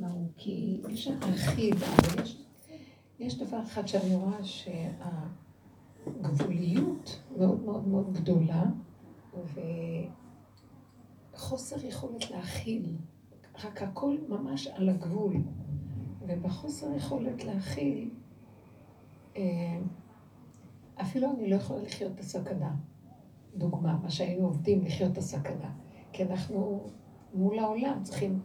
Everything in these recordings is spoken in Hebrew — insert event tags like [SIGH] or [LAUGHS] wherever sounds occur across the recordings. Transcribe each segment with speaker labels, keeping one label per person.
Speaker 1: הוא, כי יש אבל יש, יש דבר אחד שאני רואה שהגבוליות מאוד מאוד מאוד גדולה, וחוסר יכולת להכיל, רק הכל ממש על הגבול, ובחוסר יכולת להכיל, אה, אפילו אני לא יכולה לחיות את הסכנה. דוגמה, מה שהיינו עובדים לחיות את הסכנה. כי אנחנו מול העולם צריכים,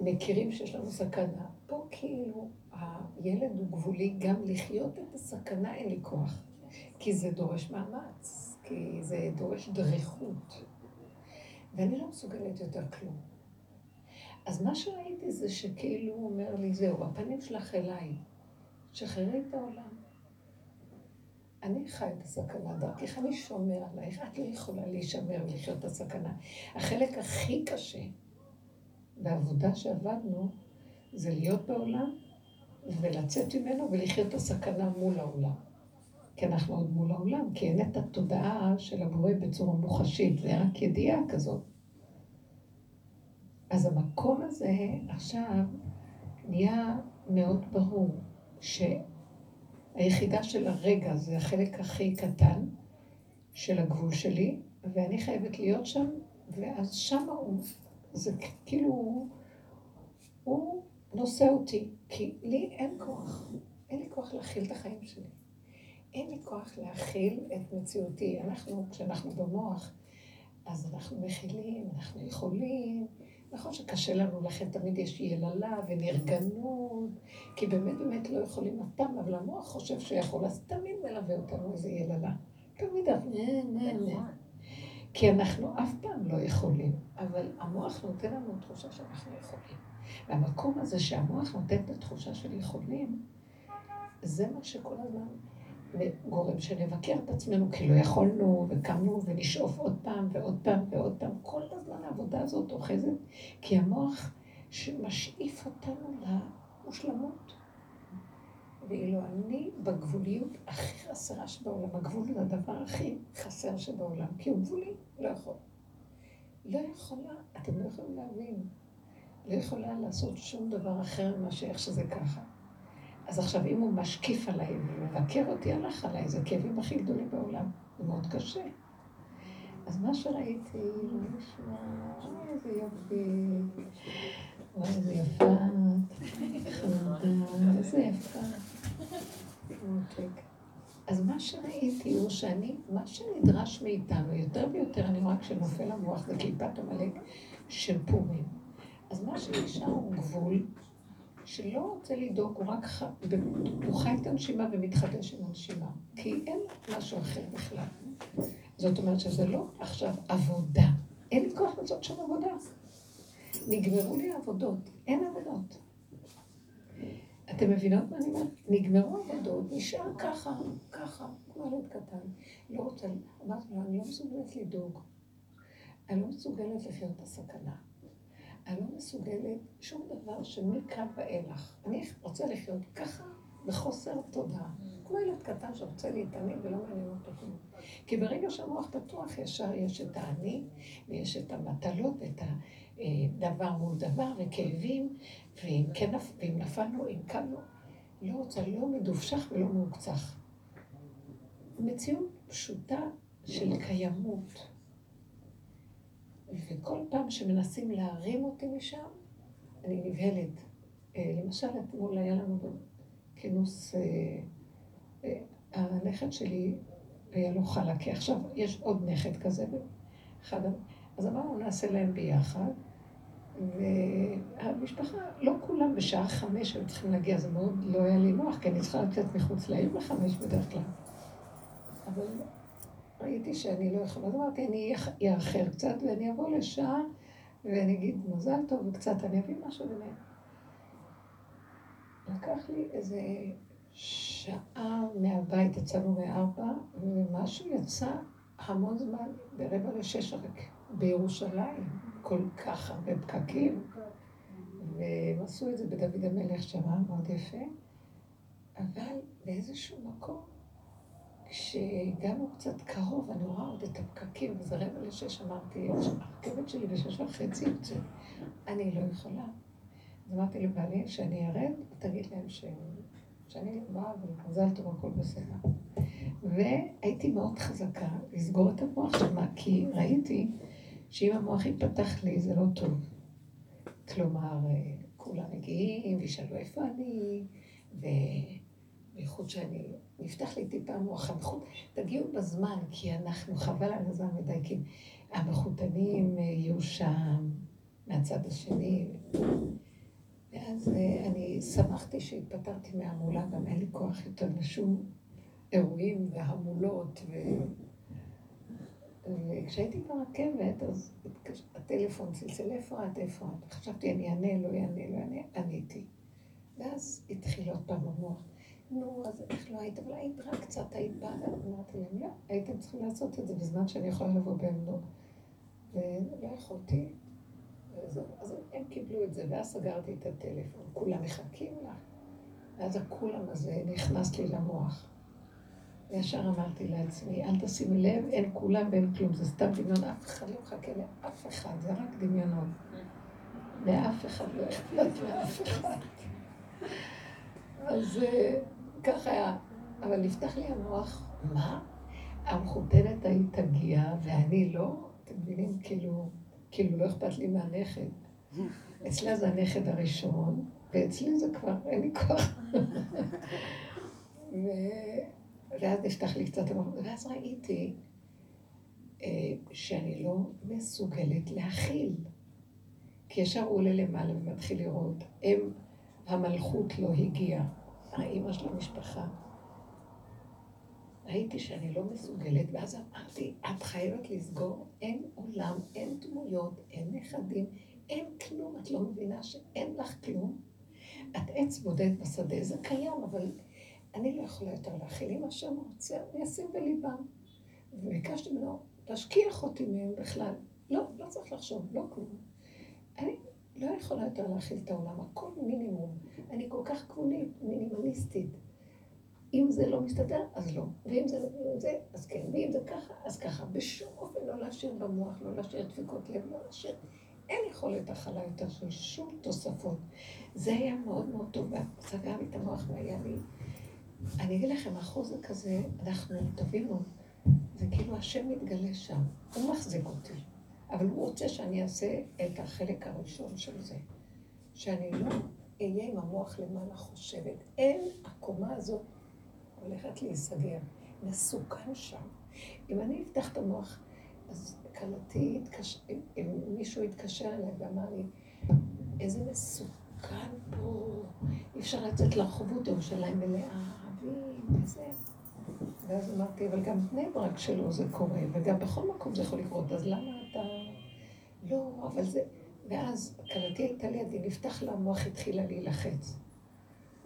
Speaker 1: מכירים שיש לנו סכנה. פה כאילו הילד הוא גבולי, גם לחיות את הסכנה אין לי כוח. כי זה דורש מאמץ, כי זה דורש דריכות. ואני לא מסוגלת יותר כלום. אז מה שראיתי זה שכאילו הוא אומר לי, זהו, הפנים שלך אליי, שחררי את העולם. אני חי את הסכנה, דרכך אני שומר עלייך, את לא יכולה להישמר ולחיות את הסכנה. החלק הכי קשה בעבודה שעבדנו, זה להיות בעולם ולצאת ממנו ולחיות את הסכנה מול העולם. כי אנחנו עוד מול העולם, כי אין את התודעה של הבורא בצורה מוחשית, זה רק ידיעה כזאת. אז המקום הזה עכשיו נהיה מאוד ברור, שהיחידה של הרגע זה החלק הכי קטן של הגבול שלי, ואני חייבת להיות שם, ואז שם הוא, זה כאילו, הוא נושא אותי, כי לי אין כוח, אין לי כוח להכיל את החיים שלי. אין לי כוח להכיל את מציאותי. אנחנו, כשאנחנו במוח, אז אנחנו מכילים, אנחנו יכולים, נכון שקשה לנו, לכן תמיד יש יללה ונרגנות, כי באמת באמת לא יכולים פעם, אבל המוח חושב שיכול, אז תמיד מלווה אותנו איזה יללה. תמיד, נכון. כי אנחנו אף פעם לא יכולים, אבל המוח נותן לנו תחושה שאנחנו יכולים. והמקום הזה שהמוח נותן את התחושה של יכולים, זה מה שכל הזמן גורם שנבקר את עצמנו כי לא יכולנו, וקמנו ונשאוף עוד פעם ועוד פעם ועוד פעם. כל הזמן העבודה הזאת אוחזת, כי המוח שמשאיף אותנו למושלמות. ואילו אני בגבוליות הכי חסרה שבעולם, הגבול זה הדבר הכי חסר שבעולם, כי הוא גבולי, לא יכול. לא יכולה, אתם לא יכולים להבין, לא יכולה לעשות שום דבר אחר מאשר איך שזה ככה. אז עכשיו, אם הוא משקיף עליי ומבקר אותי, הלך עליי, זה הכאבים הכי גדולים בעולם. זה מאוד קשה. אז מה שראיתי, לא נשמע, איזה יופי, וואי, איזה יפה, איזה יפה. אז מה שראיתי הוא שאני, מה שנדרש מאיתנו, יותר ויותר, אני רואה כשנופל המוח זה קליפת עמלק של פורים. אז מה שנשאר הוא גבול שלא רוצה לדאוג, הוא רק ח... הוא חי את הנשימה ומתחדש עם הנשימה, כי אין משהו אחר בכלל. זאת אומרת שזה לא עכשיו עבודה. אין לי כוח לעשות שם עבודה. נגמרו לי העבודות, אין עבודות. אתם מבינות מה אני אומרת? נגמרו עבודות, נשאר ככה, ככה, כמו ילד קטן. לא רוצה, אמרתי לו, אני לא מסוגלת לדאוג. אני לא מסוגלת לחיות את הסכנה. אני לא מסוגלת שום דבר שמכאן ואילך. אני רוצה לחיות ככה בחוסר תודעה. כמו ילד קטן שרוצה להתעניין ולא מעניין אותו כלום. כי ברגע שהמוח פתוח, ישר יש את האני, ויש את המטלות, את הדבר מול דבר, וכאבים, ואם, כן, ואם נפלנו, אם קמנו, לא רוצה, לא מדופשך ולא מעוקצך. מציאות פשוטה של קיימות. וכל פעם שמנסים להרים אותי משם, אני נבהלת. אה, למשל, אתמול היה לנו כינוס, אה, אה, הנכד שלי היה לו חלקי. עכשיו יש עוד נכד כזה, אחד, אז אמרנו, נעשה להם ביחד. והמשפחה, לא כולם בשעה חמש היו צריכים להגיע, זה מאוד לא היה לי נוח, כי אני צריכה לצאת מחוץ לעיר בחמש בדרך כלל. אבל ראיתי שאני לא יכולה, אז אמרתי, אני אאחר קצת ואני אבוא לשעה ואני אגיד מזל טוב וקצת, אני אביא משהו ביניהם. לקח לי איזה שעה מהבית, יצאנו מארבע, ומשהו יצא המון זמן, ברבע לשש רק, בירושלים, כל כך הרבה פקקים, והם עשו את זה בדוד המלך שם, מאוד יפה, אבל באיזשהו מקום כשהגענו קצת קרוב, אני רואה עוד את הפקקים, וזה רבע לשש, אמרתי, הרכבת שלי בשש וחצי יוצאת. אני לא יכולה. אז אמרתי לבעלי, שאני ארד, תגיד להם ש... שאני באה ומזל טוב, הכל בסדר. והייתי מאוד חזקה לסגור את המוח שמה, כי ראיתי שאם המוח ייפתח לי זה לא טוב. כלומר, כולם מגיעים וישאלו איפה אני, ובייחוד שאני, נפתח לי טיפה המוח המחוט, תגיעו בזמן, כי אנחנו, חבל על הזמן מדי, כי המחותנים יהיו שם, מהצד השני. ואז אה, אני שמחתי שהתפטרתי מהמולה, גם אין לי כוח יותר לשום אירועים והמולות. ו... וכשהייתי ברכבת, אז הטלפון צלצל, איפה את? חשבתי, אני אענה, לא אענה, לא אענה, עניתי. ואז התחיל עוד פעם המוח. נו, אז איך לא היית? אבל היית רק קצת, היית באה, אמרתי להם, לא, הייתם צריכים לעשות את זה בזמן שאני יכולה לבוא בעמדות. ולא יכולתי. אז הם קיבלו את זה, ואז סגרתי את הטלפון. כולם מחכים לך. ואז הכולם הזה נכנס לי למוח. וישר אמרתי לעצמי, אל תשימי לב, אין כולם ואין כלום, זה סתם דמיון, אף אחד לא מחכה לאף אחד, זה רק דמיונות. לאף אחד לא אכפת לאף אחד. אז אה, ככה היה. אבל נפתח לי המוח, מה? המחותנת ההיא תגיע ואני לא? אתם מבינים? כאילו, כאילו לא אכפת לי מהנכד. אצלה זה הנכד הראשון, ואצלי זה כבר, אין לי כוח. [LAUGHS] ואז נפתח לי קצת המוח, ואז ראיתי אה, שאני לא מסוגלת להכיל. כי ישר הוא עולה למעלה ומתחיל לראות, הם, המלכות לא הגיעה, האימא של המשפחה. ראיתי שאני לא מסוגלת, ואז אמרתי, את חייבת לסגור, אין עולם, אין דמויות, אין נכדים, אין כלום, את לא מבינה שאין לך כלום? את עץ בודד בשדה, זה קיים, אבל אני לא יכולה יותר להכיל. אם השם רוצה, אני אשים בליבם. וביקשתי ממנו להשכיח אותי מהם בכלל. לא, לא צריך לחשוב, לא כלום. אני לא יכולה יותר להכיל את העולם, הכל מינימום. אני כל כך כבונית, מינימליסטית. אם זה לא מסתדר, אז לא. ואם זה, זה, אז כן. ואם זה ככה, אז ככה. בשום אופן לא להשאיר במוח, לא להשאיר דפיקות לב, לא להשאיר... אין יכולת הכלה יותר של שום תוספות. זה היה מאוד מאוד טוב, סגר לי את המוח והיה לי... אני אגיד לכם, החוזק הזה, אנחנו, תבינו, זה כאילו השם מתגלה שם. הוא מחזיק אותי. אבל הוא רוצה שאני אעשה את החלק הראשון של זה. שאני לא אהיה עם המוח למעלה חושבת. אין, הקומה הזאת הולכת להיסגר. מסוכן שם. אם אני אפתח את המוח, אז כלתי, אם מישהו התקשר אליי ואמר לי, איזה מסוכן פה, אי אפשר לצאת לרחובות ירושלים מלאה ערבים וזה. ואז אמרתי, אבל גם בני ברק שלו זה קורה, וגם בכל מקום זה יכול לקרות, אז למה אתה... לא, אבל זה... ואז כלתי הייתה לידי, נפתח לה המוח, התחילה להילחץ.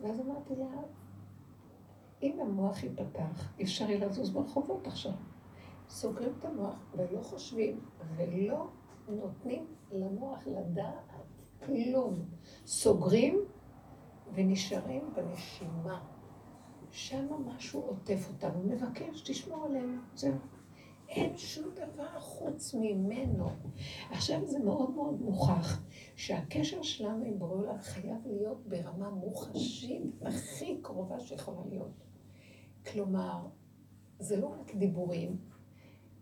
Speaker 1: ואז אמרתי לה, אם המוח ייפתח, אפשר יהיה לזוז ברחובות עכשיו. סוגרים את המוח ולא חושבים ולא נותנים למוח לדעת כלום. סוגרים ונשארים בנשימה. שם משהו עוטף אותנו, מבקש, תשמור עלינו, זהו. אין שום דבר חוץ ממנו. עכשיו זה מאוד מאוד מוכח שהקשר שלנו עם בורא עולם חייב להיות ברמה מוחשית הכי קרובה שיכולה להיות. כלומר, זה לא רק דיבורים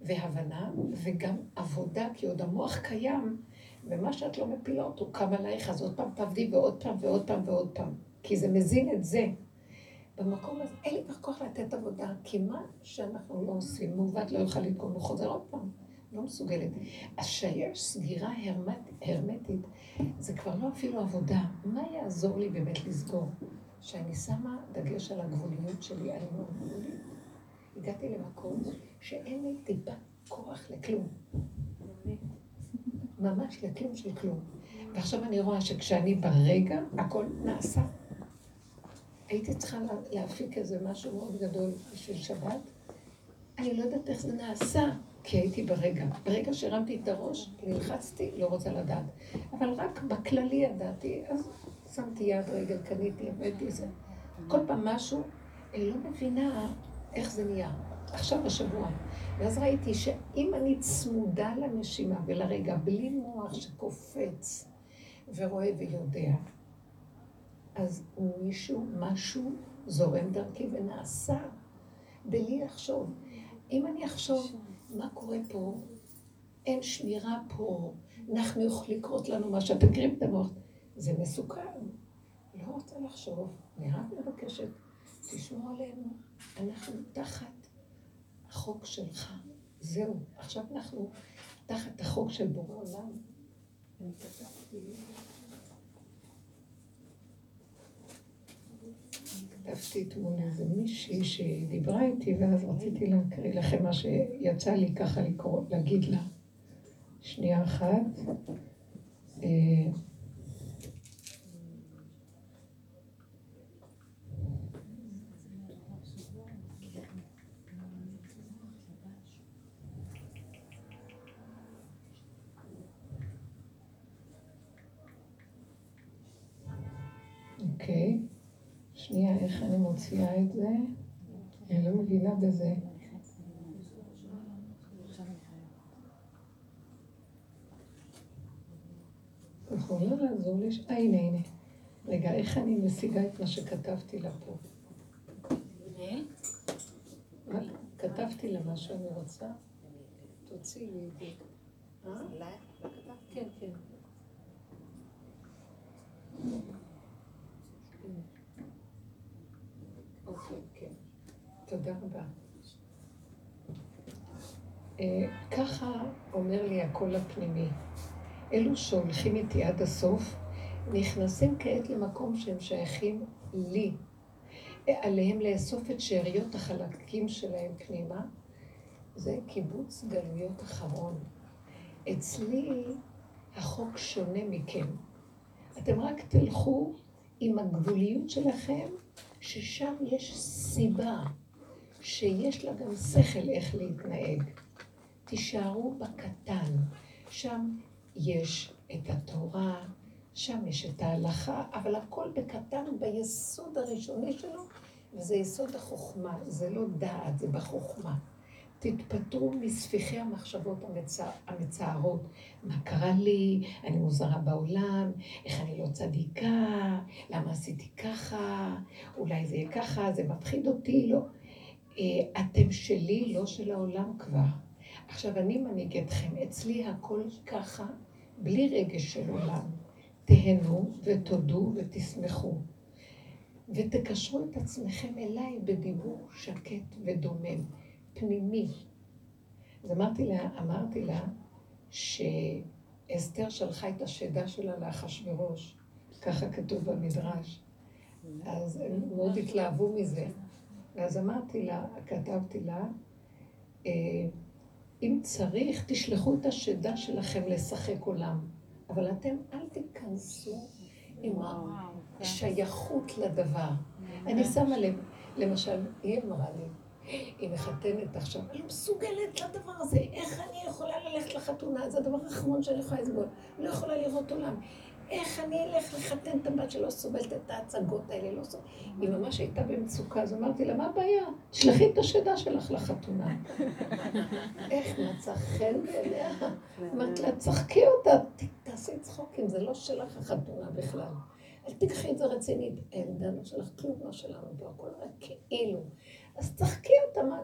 Speaker 1: והבנה, וגם עבודה, כי עוד המוח קיים, ומה שאת לא מפילה אותו קם עלייך, אז עוד פעם תעבדי ועוד פעם ועוד פעם ועוד פעם, כי זה מזין את זה. במקום הזה אין לי כבר כוח לתת עבודה, כי מה שאנחנו לא עושים, מעוות לא יוכל לתקום, הוא חוזר עוד פעם, לא מסוגלת. אז שיש סגירה הרמט, הרמטית, זה כבר לא אפילו עבודה. מה יעזור לי באמת לסגור? שאני שמה דגש על הגבוליות שלי, אני מאוד גבולית. הגעתי למקום שאין לי טיפה כוח לכלום. ממש לכלום של כלום. ועכשיו אני רואה שכשאני ברגע, הכל נעשה. הייתי צריכה להפיק איזה משהו מאוד גדול בשביל שבת. אני לא יודעת איך זה נעשה, כי הייתי ברגע. ברגע שהרמתי את הראש, נלחצתי, לא רוצה לדעת. אבל רק בכללי ידעתי, אז שמתי יד רגל, קניתי, הבאתי זה. כל פעם משהו, אני לא מבינה איך זה נהיה. עכשיו השבוע. ואז ראיתי שאם אני צמודה לנשימה ולרגע, בלי מוח שקופץ ורואה ויודע, אז מישהו, משהו זורם דרכי ונעשה, בלי לחשוב. אם אני אחשוב מה קורה פה, אין שמירה פה, אנחנו יכולים לקרות לנו מה שאתם מכירים את המוח, זה מסוכן. לא רוצה לחשוב, אני רק מבקשת, תשמעו עלינו, אנחנו תחת החוק שלך. זהו, עכשיו אנחנו תחת החוק של בורא עולם. אני כתבתי... אתמול איזה מישהי שדיברה איתי, ואז רציתי להקריא לכם מה שיצא לי ככה לקרוא, להגיד לה. שנייה אחת. אה, אוקיי. שנייה, איך אני מוציאה את זה? אני לא מבינה בזה. יכולה לעזור לי? אה, הנה, הנה. רגע, איך אני משיגה את מה שכתבתי לה פה? כתבתי לה מה שאני רוצה? תוציאי לי את זה. אה? כן, כן. אוקיי, כן. תודה רבה. אה, ככה אומר לי הקול הפנימי. אלו שהולכים איתי עד הסוף, נכנסים כעת למקום שהם שייכים לי. עליהם לאסוף את שאריות החלקים שלהם פנימה. זה קיבוץ גלויות אחרון. אצלי החוק שונה מכם. אתם רק תלכו עם הגבוליות שלכם, ששם יש סיבה, שיש לה גם שכל איך להתנהג. תישארו בקטן, שם יש את התורה, שם יש את ההלכה, אבל הכל בקטן ביסוד הראשוני שלו, וזה יסוד החוכמה, זה לא דעת, זה בחוכמה. תתפטרו מספיחי המחשבות המצע, המצערות. מה קרה לי? אני מוזרה בעולם? איך אני לא צדיקה? למה עשיתי ככה? אולי זה יהיה ככה? זה מפחיד אותי? לא. אה, אתם שלי, לא של העולם כבר. עכשיו, אני מנהיג אתכם. אצלי הכל ככה, בלי רגש של עולם. תהנו ותודו ותשמחו. ותקשרו את עצמכם אליי בדיבור שקט ודומם. פנימי. אז אמרתי לה, אמרתי לה שאסתר שלחה את השדה שלה לאחשוורוש, ככה כתוב במדרש. אז הם מאוד התלהבו מזה. ואז אמרתי לה, כתבתי לה, אה, אם צריך, תשלחו את השדה שלכם לשחק עולם. אבל אתם אל תיכנסו עם השייכות לדבר. אני שמה לב, למשל, היא אמרה לי, היא מחתנת עכשיו, אני לא מסוגלת לדבר הזה, איך אני יכולה ללכת לחתונה? זה הדבר האחרון שאני יכולה לסבול. לא יכולה לראות עולם. איך אני אלך לחתן את הבת שלא סובלת את ההצגות האלה, לא סובלת. היא ממש הייתה במצוקה, אז אמרתי לה, מה הבעיה? תשלחי את השדה שלך לחתונה. איך מצא חן בעיניה? אמרתי לה, צחקי אותה, תעשי צחוקים, זה לא שלך החתונה בכלל. אל תיקחי את זה רצינית. אין, דנו שלך כלום לא שלנו פה, הכל רק כאילו. אז צחקי אותה, מה,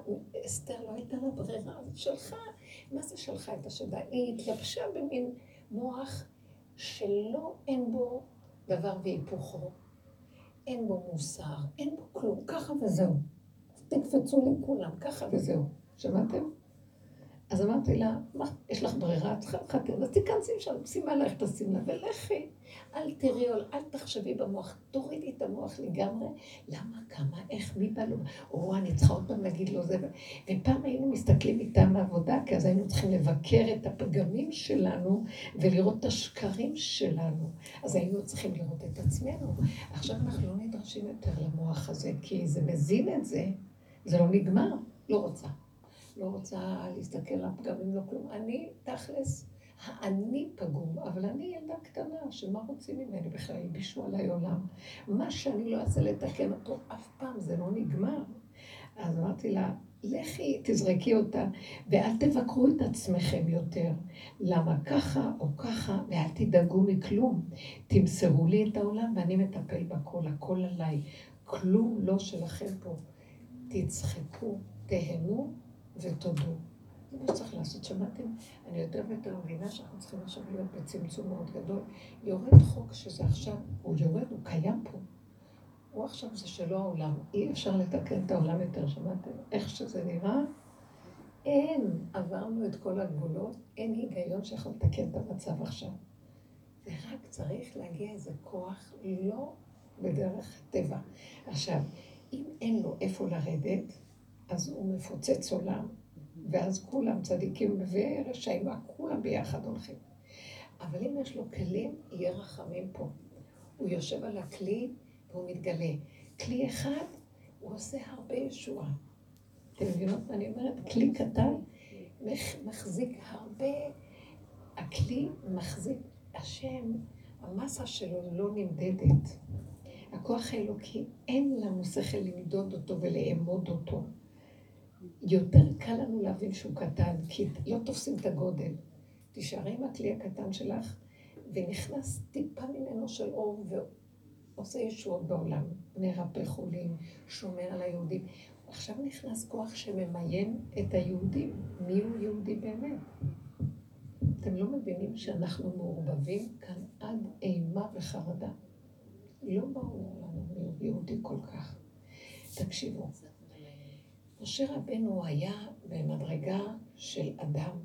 Speaker 1: אסתר לא הייתה לה ברירה, אז שלחה, מה זה שלחה את השדה? היא התלבשה במין מוח שלא, אין בו דבר והיפוכו, אין בו מוסר, אין בו כלום, ככה וזהו. תקפצו לי כולם, ככה וזהו. שמעתם? אז אמרתי לה, מה, יש לך ברירה? את צריכה לחתן, אז תיכנסי שם, שימה לך את השמלה ולכי. אל תראי, אל תחשבי במוח, תורידי את המוח לגמרי. למה, כמה, איך, מי בא לו? או, אני צריכה עוד פעם להגיד לו זה. ופעם היינו מסתכלים איתם מעבודה, כי אז היינו צריכים לבקר את הפגמים שלנו ולראות את השקרים שלנו. אז היינו צריכים לראות את עצמנו. עכשיו אנחנו לא נדרשים יותר למוח הזה, כי זה מזין את זה, זה לא נגמר, לא רוצה. לא רוצה להסתכל על הפגמים, לא כלום. אני, תכלס, האני פגום, אבל אני ילדה קטנה, שמה רוצים ממני בכלל? הלבישו עליי עולם. מה שאני לא אעשה לתקן אותו, אף פעם זה לא נגמר. אז אמרתי לה, לכי, תזרקי אותה, ואל תבקרו את עצמכם יותר. למה ככה או ככה, ואל תדאגו מכלום. תמסרו לי את העולם ואני מטפל בכל, הכל עליי. כלום לא שלכם פה. תצחקו, תהנו ותודו. זה מה שצריך לעשות. שמעתם? אני יותר ויותר מבינה שאנחנו צריכים עכשיו להיות בצמצום מאוד גדול. יורד חוק שזה עכשיו, הוא יורד, הוא קיים פה. הוא עכשיו זה שלא העולם. אי אפשר לתקן את העולם יותר, שמעתם? איך שזה נראה, אין, עברנו את כל הגבולות, אין היגיון שיכול לתקן את המצב עכשיו. זה רק צריך להגיע איזה כוח, לא בדרך טבע. עכשיו, אם אין לו איפה לרדת, אז הוא מפוצץ עולם, ואז כולם צדיקים ורשעים, כולם ביחד הולכים. אבל אם יש לו כלים, יהיה רחמים פה. הוא יושב על הכלי והוא מתגלה. כלי אחד, הוא עושה הרבה ישועה. אתם מבינות מה אני אומרת? כלי קטן מחזיק הרבה, הכלי מחזיק, השם, המסה שלו לא נמדדת. הכוח האלוקי, אין לנו שכל למדוד אותו ולאמוד אותו. יותר קל לנו להבין שהוא קטן, כי לא תופסים את הגודל. תישארי עם הכלי הקטן שלך, ונכנס טיפה ממנו של אור עושה ישועות בעולם, מרפא חולים, שומר על היהודים. עכשיו נכנס כוח שממיין את היהודים. מי הוא יהודי באמת? אתם לא מבינים שאנחנו מעורבבים כאן עד אימה וחרדה. לא ברור לנו מי יהודי כל כך. תקשיבו, משה רבנו היה במדרגה של אדם,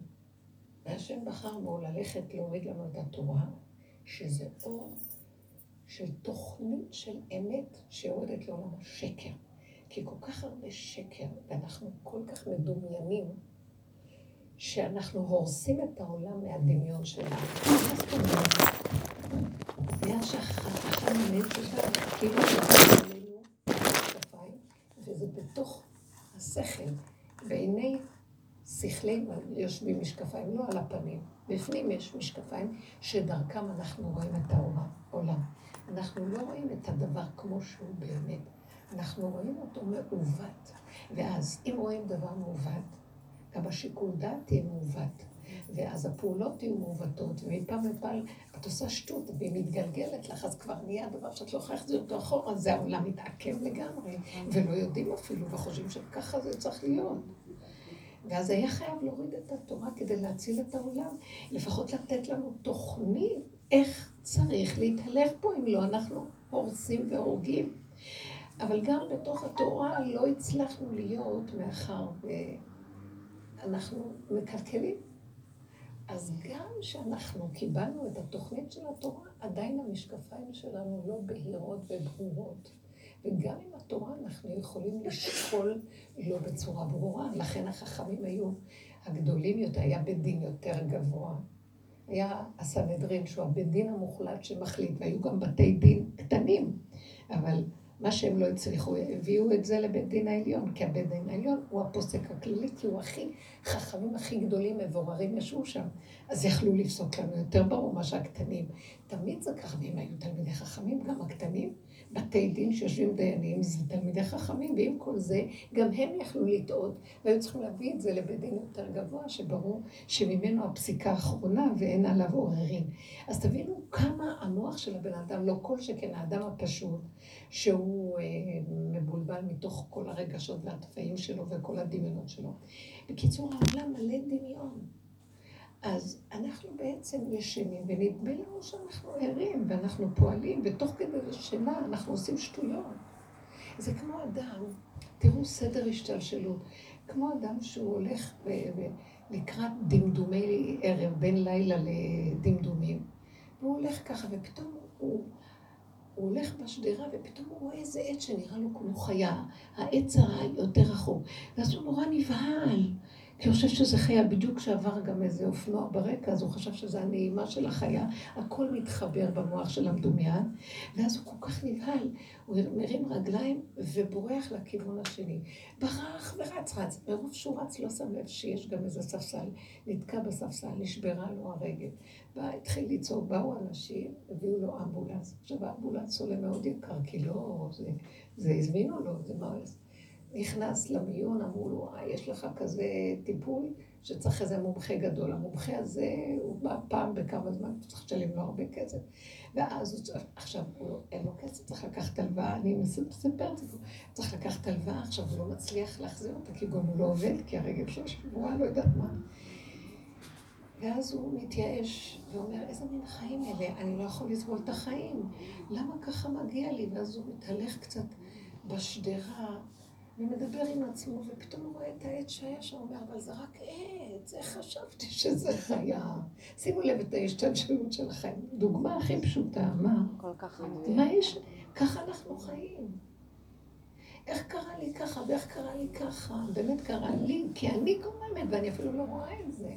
Speaker 1: והשם בחר בו ללכת להוריד לנו את התורה, שזה אור של תוכנית של אמת שיורדת לעולם השקר. כי כל כך הרבה שקר, ואנחנו כל כך מדומיינים, שאנחנו הורסים את העולם מהדמיון שלנו. מה זאת אומרת? בגלל שהחכם המת שלנו, כאילו בתוך השכל, בעיני שכלי יושבים משקפיים, לא על הפנים. בפנים יש משקפיים שדרכם אנחנו רואים את העולם. אנחנו לא רואים את הדבר כמו שהוא באמת, אנחנו רואים אותו מעוות. ואז אם רואים דבר מעוות, גם השיקול דעת יהיה מעוות. ואז הפעולות יהיו מעוותות, ומפעם לפעם את עושה שטות והיא מתגלגלת לך, אז כבר נהיה הדבר שאת לא יכולה להחזיר אותו אחורה, זה העולם מתעכב לגמרי, ולא יודעים אפילו, וחושבים שככה זה צריך להיות. ואז היה חייב להוריד את התורה כדי להציל את העולם, לפחות לתת לנו תוכנית איך צריך להתהלך פה, אם לא אנחנו הורסים והורגים. אבל גם בתוך התורה לא הצלחנו להיות, מאחר ואנחנו מקלקלים. אז גם כשאנחנו קיבלנו את התוכנית של התורה, עדיין המשקפיים שלנו לא בהירות וברורות. וגם עם התורה אנחנו יכולים לשקול לא בצורה ברורה. לכן החכמים היו הגדולים יותר, היה בית דין יותר גבוה. היה הסנהדרין, שהוא הבית דין המוחלט שמחליט, והיו גם בתי דין קטנים, אבל מה שהם לא הצליחו, הביאו את זה לבית דין העליון, כי הבית דין העליון הוא הפוסק הכללי, כי הוא הכי, חכמים הכי גדולים, מבוררים ישבו שם. אז יכלו לפסוק לנו יותר ברור מה שהקטנים. תמיד זה ככה, ואם היו תלמידי חכמים, גם הקטנים, בתי דין שיושבים דיינים, זה תלמידי חכמים, ועם כל זה, גם הם יכלו לטעות, והיו צריכים להביא את זה לבית דין יותר גבוה, שברור שממנו הפסיקה האחרונה ואין עליו עוררין. אז תבינו כמה המוח של הבן אדם, לא כל שכן האדם הפשוט, שהוא אה, מבולבל מתוך כל הרגשות והתפעים שלו וכל הדמיונות שלו. בקיצור, העולם מלא דמיון. אז אנחנו בעצם ישנים, ונדמה לנו שאנחנו ערים, ואנחנו פועלים, ותוך כדי שינה אנחנו עושים שטויות. זה כמו אדם, תראו סדר השתלשלות, כמו אדם שהוא הולך לקראת דמדומי ערב, בין לילה לדמדומים, והוא הולך ככה, ופתאום הוא, הוא הולך בשדרה, ופתאום הוא רואה איזה עץ שנראה לו כמו חיה, העץ היותר רחוק, ואז הוא נורא נבהל. כי הוא חושב שזה חיה, בדיוק כשעבר גם איזה אופנוע ברקע, אז הוא חשב שזה הנעימה של החיה, הכל מתחבר במוח של המדומיין, ואז הוא כל כך נבהל, הוא מרים רגליים ובורח לכיוון השני. ברח ורץ רץ, מרוב שהוא רץ לא שם לב שיש גם איזה ספסל, נתקע בספסל, נשברה לו הרגל. והתחיל לצעוק, באו אנשים, הביאו לו אמבולנס. עכשיו האמבולנס עולה מאוד יקר, כי לא, זה, זה הזמינו לו, זה מה... נכנס למיון, אמרו לו, אה, יש לך כזה טיפול שצריך איזה מומחה גדול. המומחה הזה, הוא בא פעם בכמה זמן, צריך לשלם לו הרבה כסף. ואז הוא עכשיו, הוא, לא, אין לו כסף, צריך לקחת הלוואה, אני מספרת את זה, צריך לקחת הלוואה, עכשיו הוא לא מצליח להחזיר אותה, כי גם הוא לא עובד, כי הרגל שלו שבורה, לא יודעת מה. ואז הוא מתייאש ואומר, איזה מין חיים אלה? אני לא יכול לסבול את החיים. למה ככה מגיע לי? ואז הוא מתהלך קצת בשדרה ומדבר עם עצמו, ופתאום הוא רואה את העץ שהיה שם, אומר, אבל זה רק עץ, איך חשבתי שזה חיה? שימו לב את ההשתלשלות של החיים. דוגמה הכי פשוטה, מה?
Speaker 2: כל כך
Speaker 1: מה יש? ככה אנחנו חיים. איך קרה לי ככה, ואיך קרה לי ככה? באמת קרה לי, כי אני גורמת, ואני אפילו לא רואה את זה.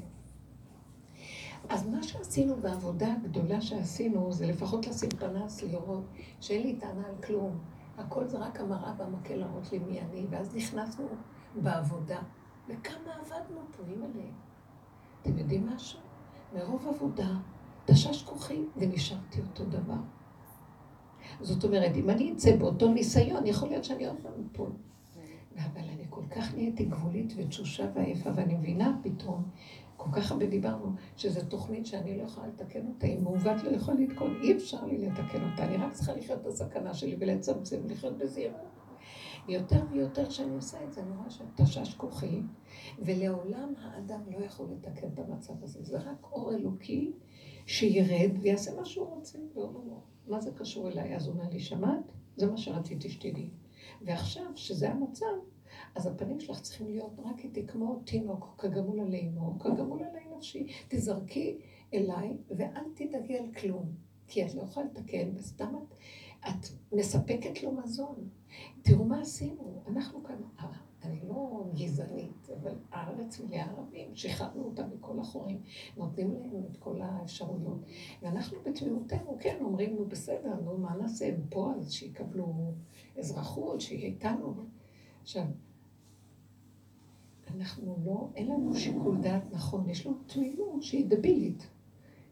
Speaker 1: אז מה שעשינו בעבודה הגדולה שעשינו, זה לפחות לשים פנס, לראות שאין לי טענה על כלום. הכל זה רק המראה והמקל להראות לי מי אני, ואז נכנסנו בעבודה. וכמה עבדנו פה, אימא'לה. אתם יודעים משהו? מרוב עבודה, תשש כוחי ונשארתי אותו דבר. זאת אומרת, אם אני אצא באותו ניסיון, יכול להיות שאני עוד פעם אפול. אבל אני כל כך נהייתי גבולית ותשושה ועייפה, ואני מבינה פתאום כל כך הרבה דיברנו, שזו תוכנית שאני לא יכולה לתקן אותה, אם מעוות לא יכול לתקון, אי אפשר לי לתקן אותה, אני רק צריכה לחיות את הסכנה שלי ולצמצם ולחיות בזהירות. יותר ויותר שאני עושה את זה, אני רואה שתשש כוחי, ולעולם האדם לא יכול לתקן את המצב הזה. זה רק אור אלוקי שירד ויעשה מה שהוא רוצה, ואומר לו, מה זה קשור אליי? אז הוא אומר לי, שמעת? זה מה שרציתי שתדעי. ועכשיו, שזה המצב, אז הפנים שלך צריכים להיות רק איתי כמו תינוק, כגמול עלי אמו, כגמול עלי נפשי. תזרקי אליי ואל תדאגי על כלום, כי את לא יכולה לתקן, וסתם את, את מספקת לו מזון. תראו מה עשינו, אנחנו כאן, אה, אני לא גזענית, אבל הארץ מלאה ערבים, שחררנו אותם מכל החורים, נותנים להם את כל האפשרויות. ואנחנו בתמימותנו, כן, אומרים, נו בסדר, נו מה נעשה, הם פה אז שיקבלו אזרחות, שיהיה איתנו. עכשיו, אנחנו לא, אין לנו שיקול דעת נכון, יש לנו תמימות שהיא דבילית.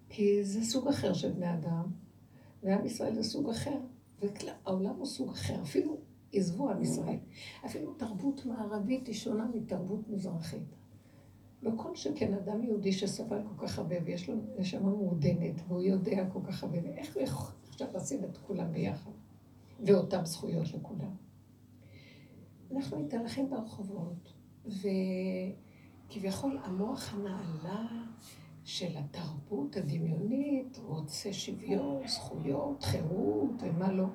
Speaker 1: כי זה סוג אחר של בני אדם, ועם ישראל זה סוג אחר, והעולם הוא סוג אחר, אפילו עזבו עם ישראל, אפילו תרבות מערבית היא שונה מתרבות מזרחית. לא כל שכן אדם יהודי שסבל כל כך הרבה ויש לו נשמה מעודנת והוא יודע כל כך הרבה, ואיך הוא יכול עכשיו לשים את כולם ביחד ואותן זכויות לכולם. אנחנו מתהלכים ברחובות, וכביכול המוח הנעלה של התרבות הדמיונית רוצה שוויון, זכויות, חירות ומה לא,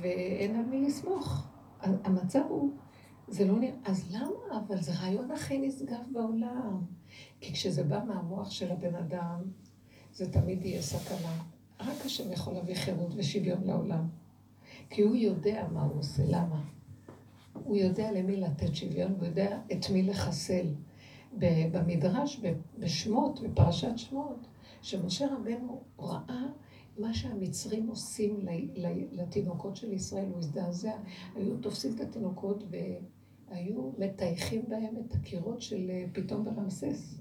Speaker 1: ואין על מי לסמוך. המצב הוא, זה לא נראה, אז למה? אבל זה רעיון הכי נשגב בעולם. כי כשזה בא מהמוח של הבן אדם, זה תמיד יהיה סכנה. רק השם יכול להביא חירות ושוויון לעולם. כי הוא יודע מה הוא עושה, למה? הוא יודע למי לתת שוויון, הוא יודע את מי לחסל. במדרש, בשמות, בפרשת שמות, שמשה רבנו ראה מה שהמצרים עושים לתינוקות של ישראל, הוא הזדעזע, היו תופסים את התינוקות והיו מטייחים בהם את הקירות של אה, פתאום ברמסס.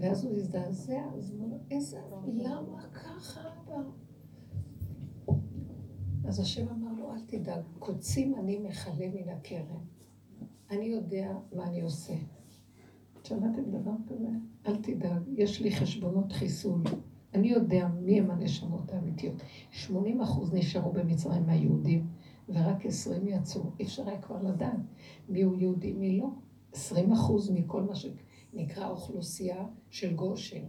Speaker 1: ואז הוא הזדעזע, אז הוא אומר, איזה, למה ככה? אז השם אמר אל תדאג, קוצים אני מכלה מן הכרם. אני יודע מה אני עושה. שמעתם דבר כזה? אל תדאג, יש לי חשבונות חיסול. אני יודע מי הם הנשמות האמיתיות. 80 אחוז נשארו במצרים מהיהודים, ורק 20 יצאו. אי אפשר היה כבר לדעת מי הוא יהודי, מי לא. 20 אחוז מכל מה שנקרא אוכלוסייה של גושן.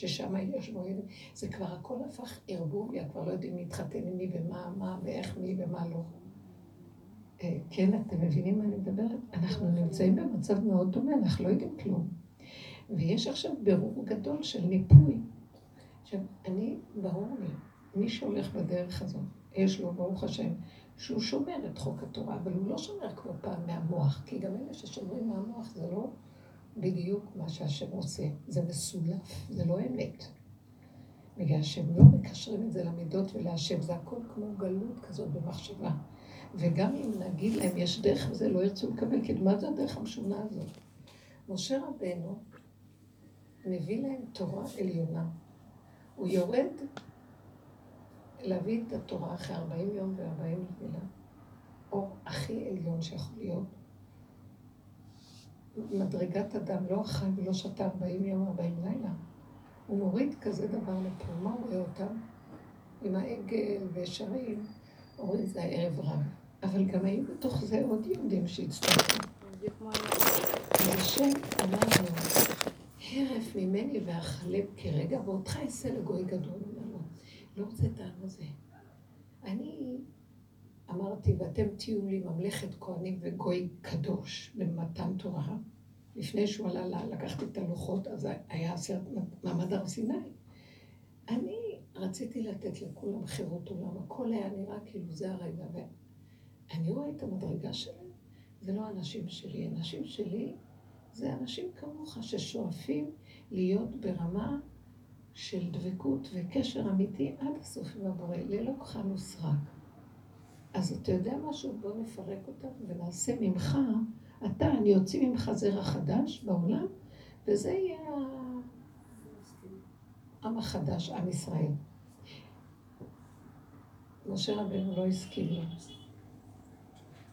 Speaker 1: ששם יש בו ילד, זה כבר הכל הפך ערבוביה, כבר לא יודעים להתחתן עם מי ומה, מה ואיך מי ומה לא. אה, כן, אתם מבינים מה אני מדברת? אנחנו נמצאים במצב מאוד דומה, אנחנו לא יודעים כלום. ויש עכשיו ברור גדול של ניפוי. עכשיו, אני, ברור לי, מי שהולך בדרך הזאת, יש לו, ברוך השם, שהוא שומר את חוק התורה, אבל הוא לא שומר כמו פעם מהמוח, כי גם אלה ששומרים מהמוח זה לא בדיוק מה שהשם עושה. זה מסולף, זה לא אמת. בגלל שהם לא מקשרים את זה למידות ולהשם, זה הכל כמו גלות כזאת במחשבה. וגם אם נגיד להם יש דרך וזה, לא ירצו לקבל, כי מה זה הדרך המשונה הזאת? משה רבנו מביא להם תורה עליונה. הוא יורד להביא את התורה אחרי 40 יום ו-40 לילה. אור הכי עליון שיכול להיות. מדרגת אדם לא אכל ולא שתה 40 יום, 40 לילה. הוא מוריד כזה דבר לפה, מה הוא רואה אותם? עם העגל ושרים, אומרים זה הערב רב. אבל גם היו בתוך זה עוד יהודים שהצטרפו. אז השם אמר לו, הרף ממני ואכלם כרגע, ואותך אעשה לגוי גדול. לא רוצה את העם הזה. אני אמרתי, ואתם תהיו לי ממלכת כהנים וגוי קדוש במתן תורה. לפני שהוא עלה לקחתי את הלוחות, אז היה עשרת מעמד הר סיני. אני רציתי לתת לכולם חירות עולם, הכל היה נראה כאילו זה הרגע, ואני רואה את המדרגה שלהם, זה לא אנשים שלי, אנשים שלי זה אנשים כמוך ששואפים להיות ברמה של דבקות וקשר אמיתי עד הסוף עם הבורא, ללא כחל וסרק. אז אתה יודע משהו? בוא נפרק אותם ונעשה ממך, אתה, אני אוציא ממך זרע חדש בעולם, וזה יהיה העם החדש, עם ישראל. משה רבנו לא הסכים לו.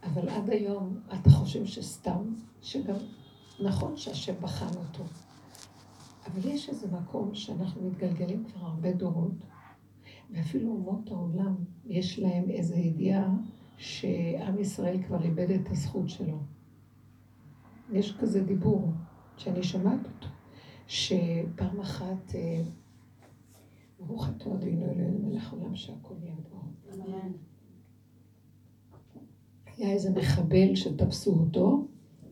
Speaker 1: אבל עד היום אתה חושב שסתם, שגם נכון שהשם בחן אותו. אבל יש איזה מקום שאנחנו מתגלגלים כבר הרבה דורות, ואפילו אומות העולם, יש להם איזו ידיעה שעם ישראל כבר איבד את הזכות שלו. יש כזה דיבור שאני שומעת אותו, שפעם אחת, אה, ברוך אתה אדינו אלוהינו מלך עולם שהכל יהיה בו. היה איזה מחבל שתפסו אותו,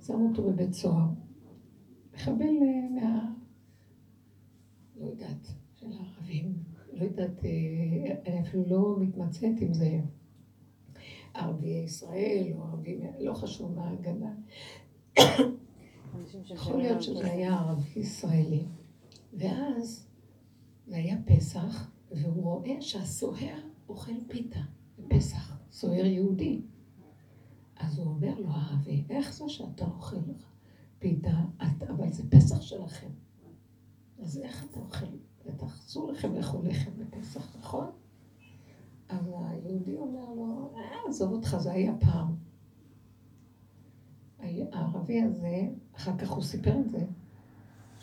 Speaker 1: שמו אותו בבית סוהר. מחבל אה, מה... לא יודעת, של הערבים. לא יודעת, אה, אני אפילו לא מתמצאת אם זה ערביי ישראל או ערבים, לא חשוב מה ההגנה. יכול להיות שזה היה ערבי ישראלי. ואז זה היה פסח, והוא רואה שהסוהר אוכל פיתה בפסח, סוהר יהודי. אז הוא אומר לו, הערבי, איך זה שאתה אוכל פיתה, אבל זה פסח שלכם. אז איך אתה אוכל? בטח אסור לכם לאכול לחם בפסח, נכון? אז היהודי אומר לו, אה, עזוב אותך, זה היה פעם. הערבי הזה, אחר כך הוא סיפר את זה,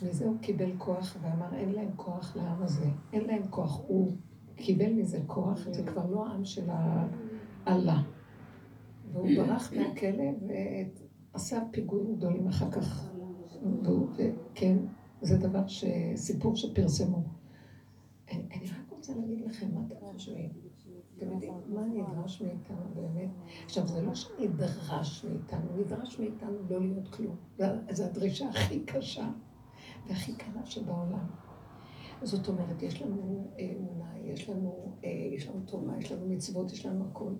Speaker 1: מזה הוא קיבל כוח ואמר, אין להם כוח לעם הזה, אין להם כוח. הוא קיבל מזה כוח, זה כבר לא העם של האללה. והוא ברח מהכלא ועשה פיגועים גדולים אחר כך. כן, זה דבר, ש... סיפור שפרסמו. אני, רק רוצה להגיד לכם מה אתם חושבים. אתם יודעים מה נדרש מאיתנו באמת? עכשיו, זה לא שנדרש מאיתנו, נדרש מאיתנו לא להיות כלום. זו הדרישה הכי קשה והכי קלה שבעולם. זאת אומרת, יש לנו אמונה, יש לנו, אה, לנו תורה, יש לנו מצוות, יש לנו הכול.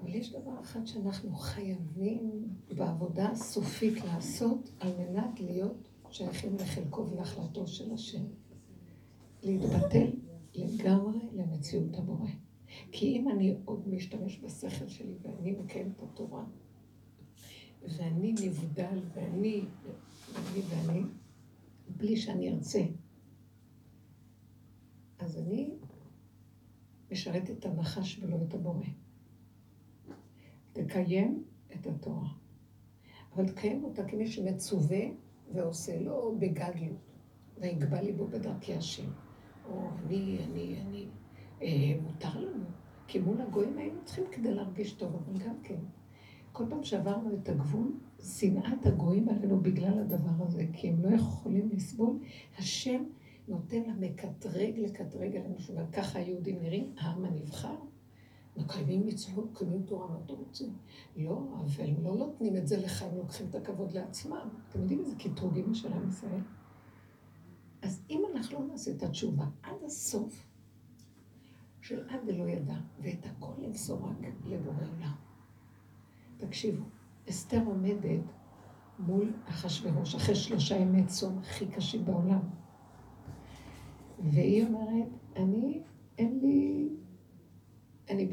Speaker 1: אבל יש דבר אחד שאנחנו חייבים בעבודה סופית לעשות על מנת להיות שייכים לחלקו ולהחלטו של השם. להתבטל לגמרי למציאות הבורא. כי אם אני עוד משתמש בשכל שלי ואני מקיים את התורה, ואני נבדל ואני, ואני ואני, בלי שאני ארצה, אז אני משרת את הנחש ולא את הבורא. תקיים את התורה. אבל תקיים אותה כמי שמצווה ועושה, לא בגדלות. ויגבה ליבו בדרכי השם. או אני, אני, אני. אה, מותר לנו, כי מול הגויים היינו צריכים כדי להרגיש טוב, אבל גם כן. כל פעם שעברנו את הגבול, שנאת הגויים עלינו בגלל הדבר הזה, כי הם לא יכולים לסבול. השם נותן לה מקטרג לקטרג עלינו, וככה היהודים נראים, העם הנבחר. מקיימים מצוות, מקיימים תורה, מה אתה רוצה? לא, אבל לא נותנים את זה לך, הם לוקחים את הכבוד לעצמם. אתם יודעים איזה קטרוגים של עם ישראל? אז אם אנחנו לא נעשה את התשובה עד הסוף, של עד ולא ידע, ואת הכל למסור רק לבורא עולם. תקשיבו, אסתר עומדת מול אחשוורוש, אחרי שלושה ימי צום הכי קשים בעולם. והיא אומרת, אני, אין לי אני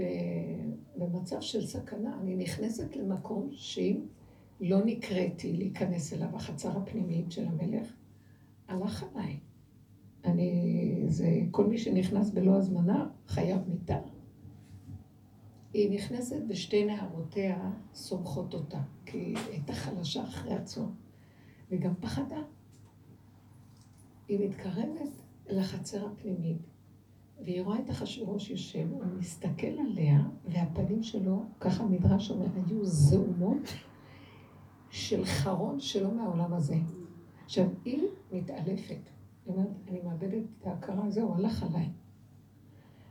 Speaker 1: במצב של סכנה, אני נכנסת למקום שאם לא נקראתי להיכנס אליו, החצר הפנימית של המלך, הלך עליי. אני, זה, כל מי שנכנס בלא הזמנה חייב מיתה. היא נכנסת ושתי נערותיה סומכות אותה, שהיא הייתה חלשה אחרי הצום, וגם פחדה. היא מתקרבת לחצר הפנימית, והיא רואה את אחשוורוש יושב, הוא מסתכל עליה, והפנים שלו, ככה המדרש אומר, היו זעומות של חרון שלא מהעולם הזה. עכשיו, היא מתעלפת. היא אומרת, אני מאבדת את ההכרה, זהו, הלך עליי.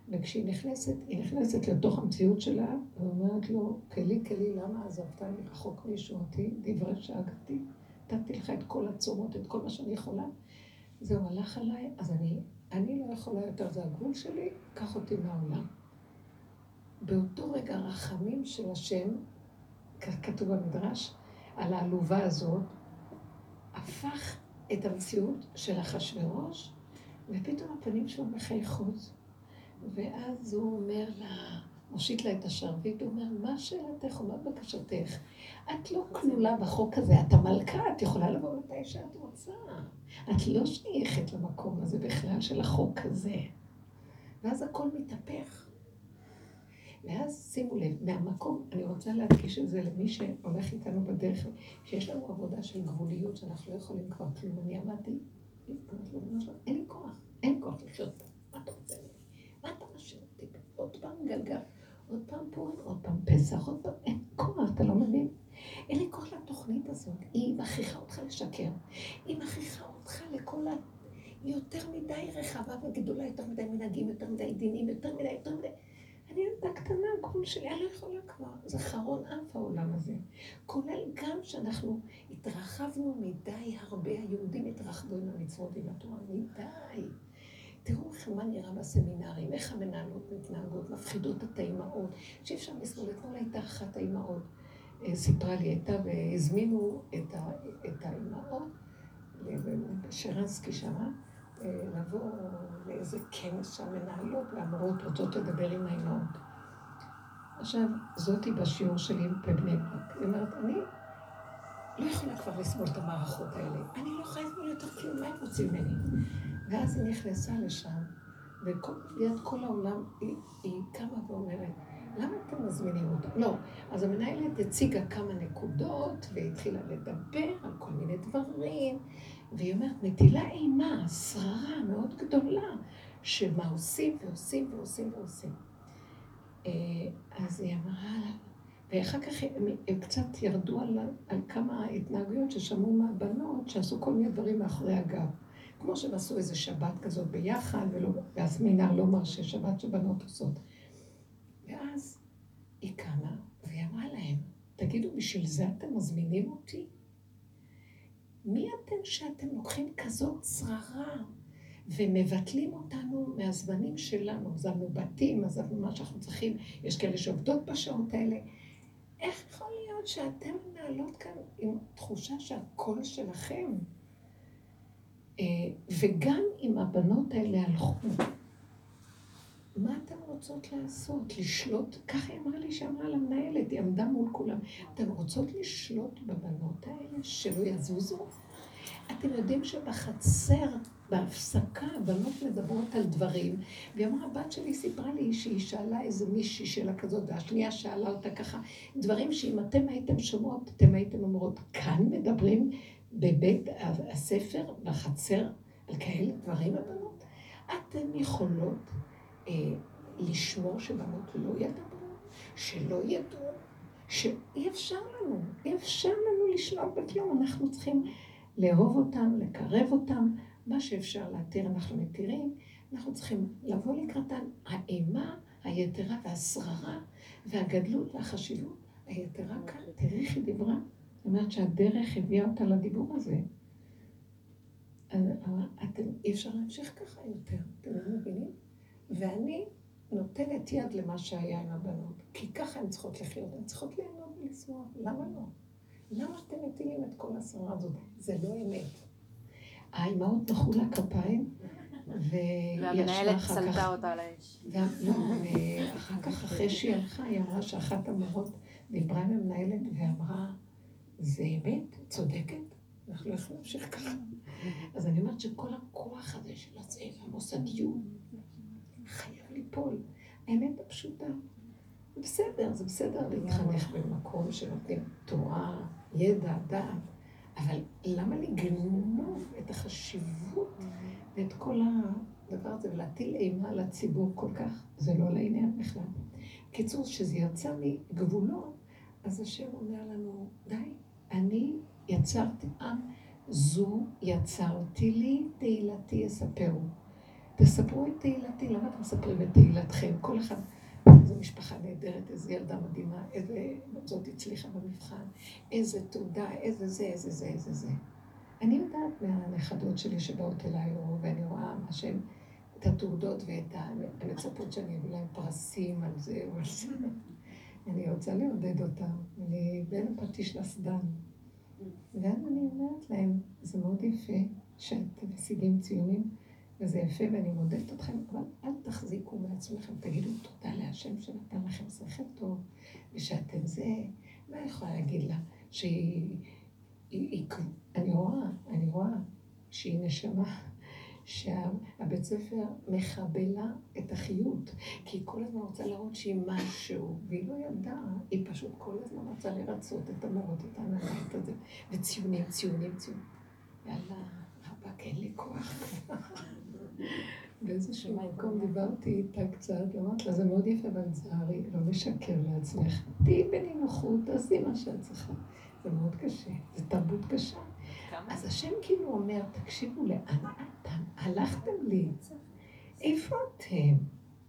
Speaker 1: וכשהיא נכנסת, היא נכנסת לתוך המציאות שלה, ואומרת לו, כלי כלי, למה עזבתני רחוק מישועתי, דברי שאגתי, נתתי לך את כל הצומות, את כל מה שאני יכולה. זהו, הלך עליי, אז אני, אני לא יכולה יותר, זה הגבול שלי, קח אותי מהעולם. באותו רגע רחמים של השם, כתוב במדרש, על העלובה הזאת, הפך את המציאות של אחשוורוש, ופתאום הפנים שלו מחייכות. ואז הוא אומר לה, מושיט לה את השרביט, הוא אומר, מה שאלתך או מה בקשתך? את לא כלולה בחוק הזה, את המלכה, את יכולה לבוא מתי שאת רוצה. את לא שייכת למקום הזה בכלל של החוק הזה. ואז הכל מתהפך. ואז שימו לב, מהמקום, אני רוצה להדגיש את זה למי שהולך איתנו בדרך, שיש לנו עבודה של גבוליות, שאנחנו לא יכולים כבר כלום. אני אמרתי, אין לי כוח, אין כוח לחיות פה. מה אתה רוצה מה אתה משאיר אותי? עוד פעם גלגל, עוד פעם פורים, עוד פעם פסח, עוד פעם, אין כוח, אתה לא מבין? אין לי כוח לתוכנית הזאת, היא מכריחה אותך לשקר. היא מכריחה אותך לכל ה... היא יותר מדי רחבה וגדולה, יותר מדי מנהגים, יותר מדי דינים, יותר מדי, יותר מדי. אני ילדה קטנה, הגבול שלי, אני לא יכולה כבר. זה חרון אף העולם הזה. כולל גם שאנחנו התרחבנו מדי הרבה, היהודים התרחבו עם המצוות ועם התורה, מדי. תראו איך מה נראה בסמינרים, איך המנהלות מתנהגות, מפחידות את האימהות, שאי אפשר לסבול. אתמול הייתה אחת האימהות, סיפרה לי, הייתה והזמינו את האימהות, שרנסקי שמה, אה, לבוא לאיזה כנס שהמנהלות והמורות רוצות לדבר עם האימהות. עכשיו, זאתי בשיעור שלי בבני ברק. היא אומרת, אני לא יכולה כבר לסבול את המערכות האלה. אני לא יכולה לסבול יותר כלום, מה הם רוצים ממני? ואז היא נכנסה לשם, וליד כל העולם היא, היא קמה ואומרת, למה אתם מזמינים אותה? לא. אז המנהלת הציגה כמה נקודות, והתחילה לדבר על כל מיני דברים, והיא אומרת, מטילה אימה, שררה מאוד גדולה, שמה עושים ועושים ועושים ועושים. אה, אז היא אמרה, ואחר כך הם, הם קצת ירדו על, על כמה התנהגויות ששמעו מהבנות, שעשו כל מיני דברים מאחורי הגב. כמו שהם עשו איזה שבת כזאת ביחד, ולא, והסמינר לא מרשה שבת שבנות עושות. ואז היא קמה, והיא אמרה להם, תגידו, בשביל זה אתם מזמינים אותי? מי אתם שאתם לוקחים כזאת שררה ומבטלים אותנו מהזמנים שלנו? עזבנו בתים, עזבנו מה שאנחנו צריכים, יש כאלה שעובדות בשעות האלה. איך יכול להיות שאתם מנהלות כאן עם תחושה שהקול שלכם, אה, וגם אם הבנות האלה הלכו, מה אתן רוצות לעשות? לשלוט? ככה היא אמרה לי שאמרה למנהלת, היא עמדה מול כולם. אתן רוצות לשלוט בבנות האלה, שלא יזוזו? אתם יודעים שבחצר, בהפסקה, הבנות מדברות על דברים, והיא אמרה, הבת שלי סיפרה לי שהיא שאלה איזה מישהי שאלה כזאת, והשנייה שאלה אותה ככה, דברים שאם אתם הייתם שומעות, אתם הייתם אומרות, כאן מדברים בבית הספר, בחצר, על כאלה דברים הבנות? אתן יכולות לשמור שבנות לא ידברו, שלא ידעו, שאי אפשר לנו, אי אפשר לנו לשלוט בכלום, אנחנו צריכים לאהוב אותם, לקרב אותם, מה שאפשר להתיר אנחנו מתירים, אנחנו צריכים לבוא לקראתן. האימה היתרה והשררה והגדלות והחשיבות היתרה כאן, תראי איך היא דיברה. זאת אומרת שהדרך הביאה אותה לדיבור הזה. אתם, אי אפשר להמשיך ככה יותר, אתם לא מבינים? ואני נותנת יד למה שהיה עם הבנות, כי ככה הן צריכות לחיות, הן צריכות ליהנות ולשמוח, למה לא? למה אתם מטילים את כל השרה הזאת? זה לא אמת. האימהות מחאו לה כפיים,
Speaker 2: והמנהלת צלתה אותה על האש.
Speaker 1: לא, ואחר כך, אחרי שהיא הלכה, היא אמרה שאחת המורות דיברה עם המנהלת ואמרה, זה אמת, צודקת, אנחנו לא יכולים להמשיך ככה. אז אני אומרת שכל הכוח הזה של הצבע, המוסדיות, ליפול. האמת הפשוטה, זה בסדר, זה בסדר להתחנך במקום שנותנים תורה, ידע, דעת, אבל למה לגנוב את החשיבות ואת כל הדבר הזה ולהטיל אימה על הציבור כל כך? זה לא לעניין בכלל. קיצור, כשזה יצא מגבולות, אז השם אומר לנו, די, אני יצרתי עם, זו יצרתי לי, תהילתי יספרו. תספרו את תהילתי, למה אתם מספרים את תהילתכם? כל אחד, איזו משפחה נהדרת, איזו ילדה מדהימה, איזה, זאת הצליחה במבחן, איזה תעודה, איזה זה, איזה זה, איזה זה. אני יודעת מהנכדות שלי שבאות אליי, ואני רואה מה שהן, את התעודות ואת המצפות שאני אביא להן פרסים על זה או על זה. אני רוצה לעודד אותם, אני בין הפטיש לסדן. ואז אני אומרת להם, זה מאוד יפה שאתם משיגים ציונים, וזה יפה ואני מודדת אתכם, אבל אל תחזיקו מעצמכם, תגידו תודה להשם שנתן לכם שכל טוב, ושאתם זה, מה אני יכולה להגיד לה? שהיא, היא, היא, אני רואה, אני רואה שהיא נשמה. שהבית ספר מחבלה את החיות, כי היא כל הזמן רוצה להראות שהיא משהו, והיא לא ידעה, היא פשוט כל הזמן רוצה לרצות את המורות, את ההנהלת הזה, וציונים, ציונים, ציונים. יאללה, רבאק, אין לי כוח. באיזשהו מקום דיברתי איתה קצת, אמרתי לה, זה מאוד יפה, אבל לצערי, לא לשקר לעצמך. תהיי בנינוחות, תעשי מה שאת צריכה. זה מאוד קשה, זו תרבות קשה. אז השם כאילו אומר, תקשיבו, לאן אתם? הלכתם לי. איפה אתם?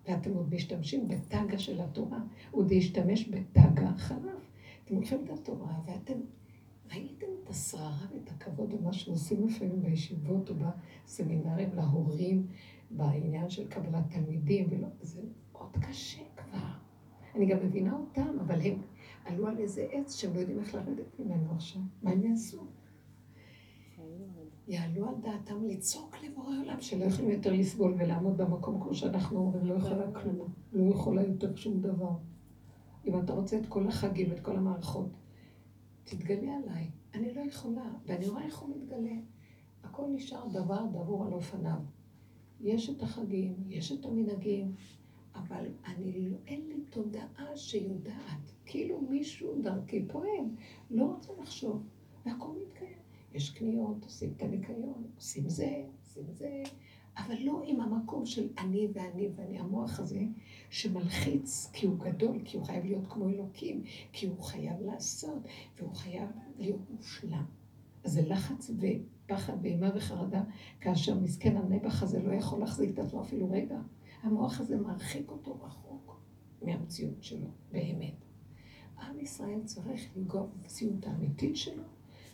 Speaker 1: ואתם עוד משתמשים בטאגה של התורה, עוד להשתמש בטאגה אחריו. אתם לוקחים את התורה ואתם ראיתם את השררה ואת הכבוד ומה שעושים לפעמים בישיבות או בסמינרים להורים בעניין של קבלת תלמידים, ולא, זה מאוד קשה כבר. אני גם מבינה אותם, אבל הם עלו על איזה עץ שהם לא יודעים איך לרדת ממנו עכשיו. מה הם יעשו? יעלו על דעתם לצעוק לבורא עולם, שלא יכולים יותר לסבול ולעמוד במקום כמו שאנחנו אומרים, לא יכולה כלום, לא יכולה יותר שום דבר. אם אתה רוצה את כל החגים, את כל המערכות, תתגלה עליי. אני לא יכולה, ואני רואה איך הוא מתגלה. הכל נשאר דבר דבור על אופניו. יש את החגים, יש את המנהגים, אבל אני, אין לי תודעה שיודעת. כאילו מישהו דרכי פועל, לא רוצה לחשוב, והכל מתקיים. יש קניות, עושים את הניקיון, עושים זה, עושים זה, אבל לא עם המקום של אני ואני ואני, המוח הזה שמלחיץ כי הוא גדול, כי הוא חייב להיות כמו אלוקים, כי הוא חייב לעשות, והוא חייב להיות מושלם. אז זה לחץ ופחד ואימה וחרדה, כאשר מסכן הנבח הזה לא יכול להחזיק את עצמו אפילו רגע. המוח הזה מרחיק אותו רחוק מהמציאות שלו, באמת. עם ישראל צריך לנגוע במציאות האמיתית שלו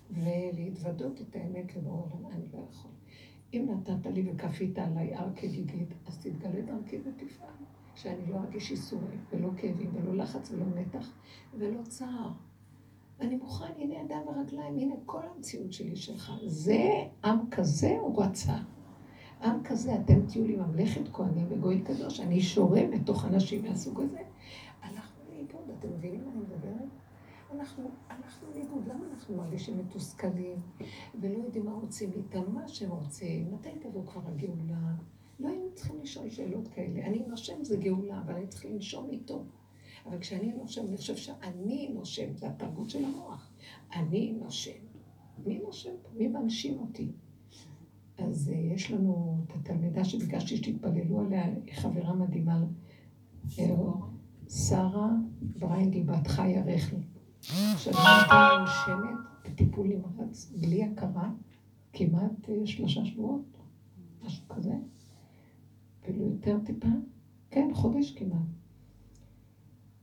Speaker 1: ולהתוודות את האמת לבורא עולם. אני לא יכול. אם נתת לי וכפית עליי הר כגיגית, אז תתגלה דרכי ותפעל. שאני לא ארגיש איסורים, ולא כאבים, ולא לחץ, ולא מתח, ולא צער. אני מוכן, הנה ידיים ורגליים, הנה כל המציאות שלי שלך. זה עם כזה הוא רצה. עם כזה, אתם תהיו לי ממלכת כהנים וגוי קדוש, אני שורה בתוך אנשים מהסוג הזה. הלכנו לאיבוד, אתם מבינים מה אני מדברת? אנחנו לאיבוד, למה אנחנו מרגישים מתוסכלים ולא יודעים מה רוצים איתם, מה שהם רוצים, מתי תבוא כבר הגאולה? לא היינו צריכים לשאול שאלות כאלה. אני נושם זה גאולה, אבל אני צריך לנשום איתו. אבל כשאני נושם, אני חושב שאני נושם, זה התרבות של המוח. אני נושם. מי נושם פה? מי מנשים אותי? אז uh, יש לנו את התלמידה שביקשתי שתתפללו עליה, היא חברה מדהימה, אה, שרה בריינגל בת חיה רכלי. הייתה מונשמת בטיפול נמרץ, בלי הכרה, כמעט uh, שלושה שבועות, משהו כזה. אפילו יותר טיפה, כן, חודש כמעט.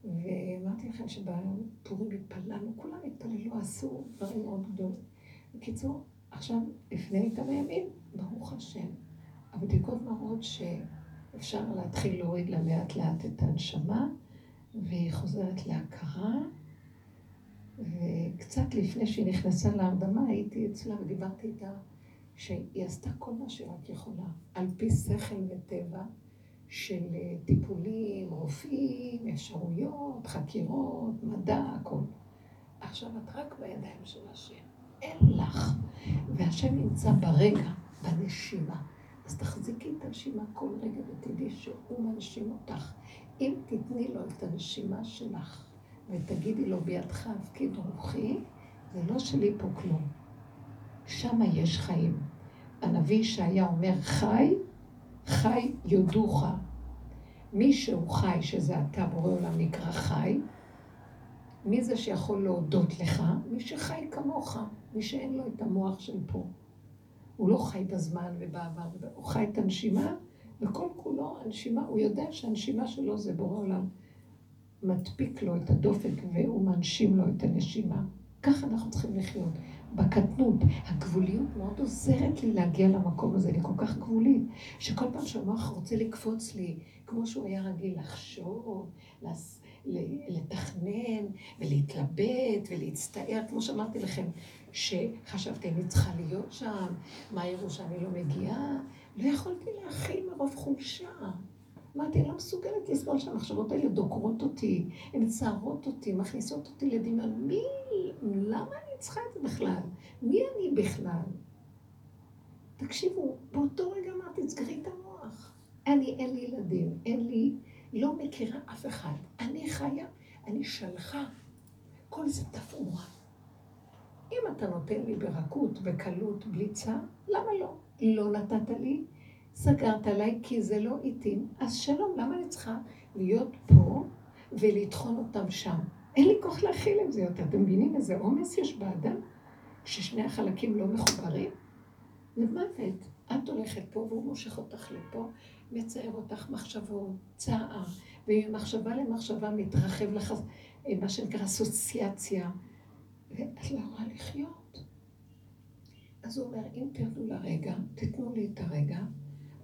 Speaker 1: ואמרתי לכם שבפורים התפללנו, כולם התפללו, עשו דברים מאוד גדולים. בקיצור, עכשיו, לפני כמה ימים, ברוך השם, הבדיקות מראות שאפשר להתחיל להוריד לה לאט לאט את הנשמה, והיא חוזרת להכרה. וקצת לפני שהיא נכנסה להרדמה, הייתי אצלה ודיברתי איתה שהיא עשתה כל מה שרק יכולה, על פי שכל וטבע של אה, טיפולים, רופאים, אפשרויות, חקירות, מדע, הכל. עכשיו את רק בידיים של השם, אין לך. והשם נמצא ברגע, בנשימה. אז תחזיקי את הנשימה כל רגע ותדעי שהוא מנשים אותך. אם תתני לו את הנשימה שלך ותגידי לו בידך הפקיד רוחי, זה לא שלי פה כלום. שמה יש חיים. הנביא ישעיה אומר, חי, חי יודוך. מי שהוא חי, שזה אתה בורא עולם נקרא חי, מי זה שיכול להודות לך? מי שחי כמוך, מי שאין לו את המוח של פה. הוא לא חי בזמן ובעבר, הוא חי את הנשימה, וכל כולו הנשימה, הוא יודע שהנשימה שלו זה בורא עולם. מדפיק לו את הדופק והוא מנשים לו את הנשימה. ככה אנחנו צריכים לחיות. בקטנות, הגבוליות מאוד עוזרת לי להגיע למקום הזה, אני כל כך גבולית, שכל פעם שהמוח רוצה לקפוץ לי, כמו שהוא היה רגיל לחשוב, לתכנן ולהתלבט ולהצטער, כמו שאמרתי לכם, שחשבתי, אני צריכה להיות שם, מה יראו שאני לא מגיעה? לא יכולתי להכיל מרוב חולשה. אמרתי, אני לא מסוגלת לסבול שהמחשבות האלה דוקרות אותי, הן מצערות אותי, מכניסות אותי לדמיון. מי? למה אני צריכה את זה בכלל? מי אני בכלל? תקשיבו, באותו רגע אמרתי, סגרי את המוח. אני, אין לי ילדים, אין לי, לא מכירה אף אחד. אני חיה, אני שלחה. כל זה תפאורה. אם אתה נותן לי ברכות, בקלות, בלי צער, למה לא? לא נתת לי, סגרת עליי כי זה לא איתי, אז שלום, למה אני צריכה להיות פה ולטחון אותם שם? אין לי כוח להכיל את זה יותר. אתם מבינים איזה עומס יש באדם? ששני החלקים לא מחוברים? למוות. את הולכת פה והוא מושך אותך לפה, מצער אותך מחשבות, צער, וממחשבה למחשבה מתרחב לך אה, מה שנקרא אסוציאציה, ואת לא יכולה לחיות. אז הוא אומר, אם תרדו לרגע, תיתנו לי את הרגע,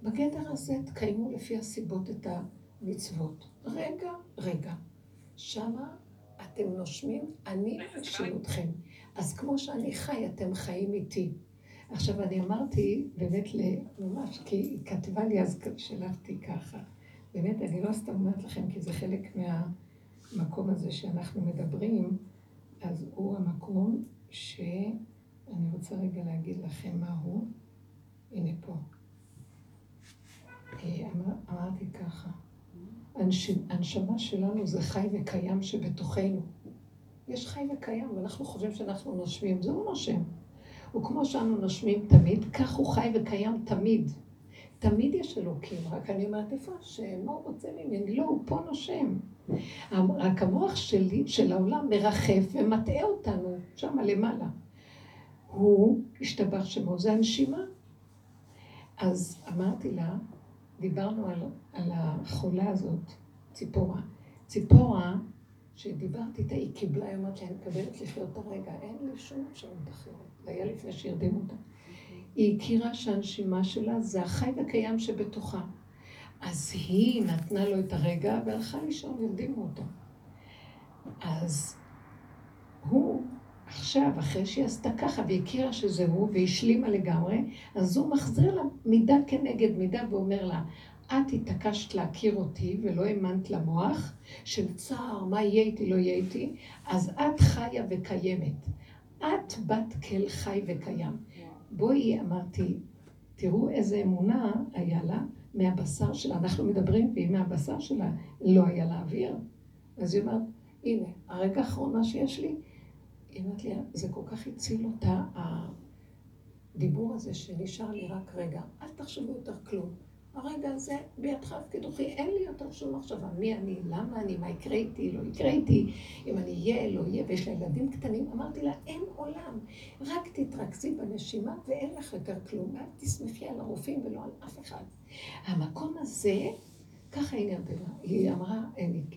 Speaker 1: בגדר הזה תקיימו לפי הסיבות את המצוות. רגע, רגע. שמה אתם נושמים, אני אנשים אתכם. אז כמו שאני חי, אתם חיים איתי. עכשיו, אני אמרתי, באמת, ממש, כי היא כתבה לי, אז שלחתי ככה. באמת, אני לא סתם אומרת לכם, כי זה חלק מהמקום הזה שאנחנו מדברים, אז הוא המקום שאני רוצה רגע להגיד לכם מה הוא. הנה פה. אמר, אמרתי ככה, הנשמה שלנו זה חי וקיים שבתוכנו. יש חי וקיים, ואנחנו חושבים שאנחנו נושמים, זה הוא נושם. וכמו שאנו נושמים תמיד, כך הוא חי וקיים תמיד. תמיד יש אלוקים, רק אני אומרת, איפה השם? מה הוא רוצה ממני? לא, הוא פה נושם. רק המוח שלי, של העולם מרחף ומטעה אותנו, שם למעלה. הוא, השתבח שמו, זה הנשימה. אז אמרתי לה, דיברנו על, על החולה הזאת, ציפורה. ציפורה, שדיברתי איתה, היא קיבלה, היא אמרת לי, אני מקבלת לחיות את הרגע, אין לי שום אפשרות אחרת. זה היה לפני שהרדימו אותה. היא הכירה שהנשימה שלה זה החי והקיים שבתוכה. אז היא נתנה לו את הרגע והלכה לישון, הרדימו אותה. אז הוא עכשיו, אחרי שהיא עשתה ככה והכירה שזה הוא והשלימה לגמרי, אז הוא מחזיר לה מידה כנגד מידה ואומר לה, את התעקשת להכיר אותי ולא האמנת למוח של צער, מה יהיה איתי, לא יהיה איתי, אז את חיה וקיימת. את בת כל חי וקיים. בואי, אמרתי, תראו איזה אמונה היה לה מהבשר שלה. אנחנו מדברים, ואם מהבשר שלה לא היה לה אוויר, אז היא אומרת, הנה, הרגע האחרונה שיש לי, היא אומרת לי, זה כל כך הציל אותה, הדיבור הזה שנשאר לי רק רגע. אל תחשבו יותר כלום. הרגע הזה בידך הפקידוכי, אין לי יותר שום מחשבה. מי אני, למה אני, מה יקרה איתי, לא יקרה איתי, אם אני אהיה, לא אהיה, ויש לה ילדים קטנים. אמרתי לה, אין עולם, רק תתרכזי בנשימה ואין לך יותר כלום. ואל תסמכי על הרופאים ולא על אף אחד. המקום הזה, ככה היא נרדמה. היא אמרה,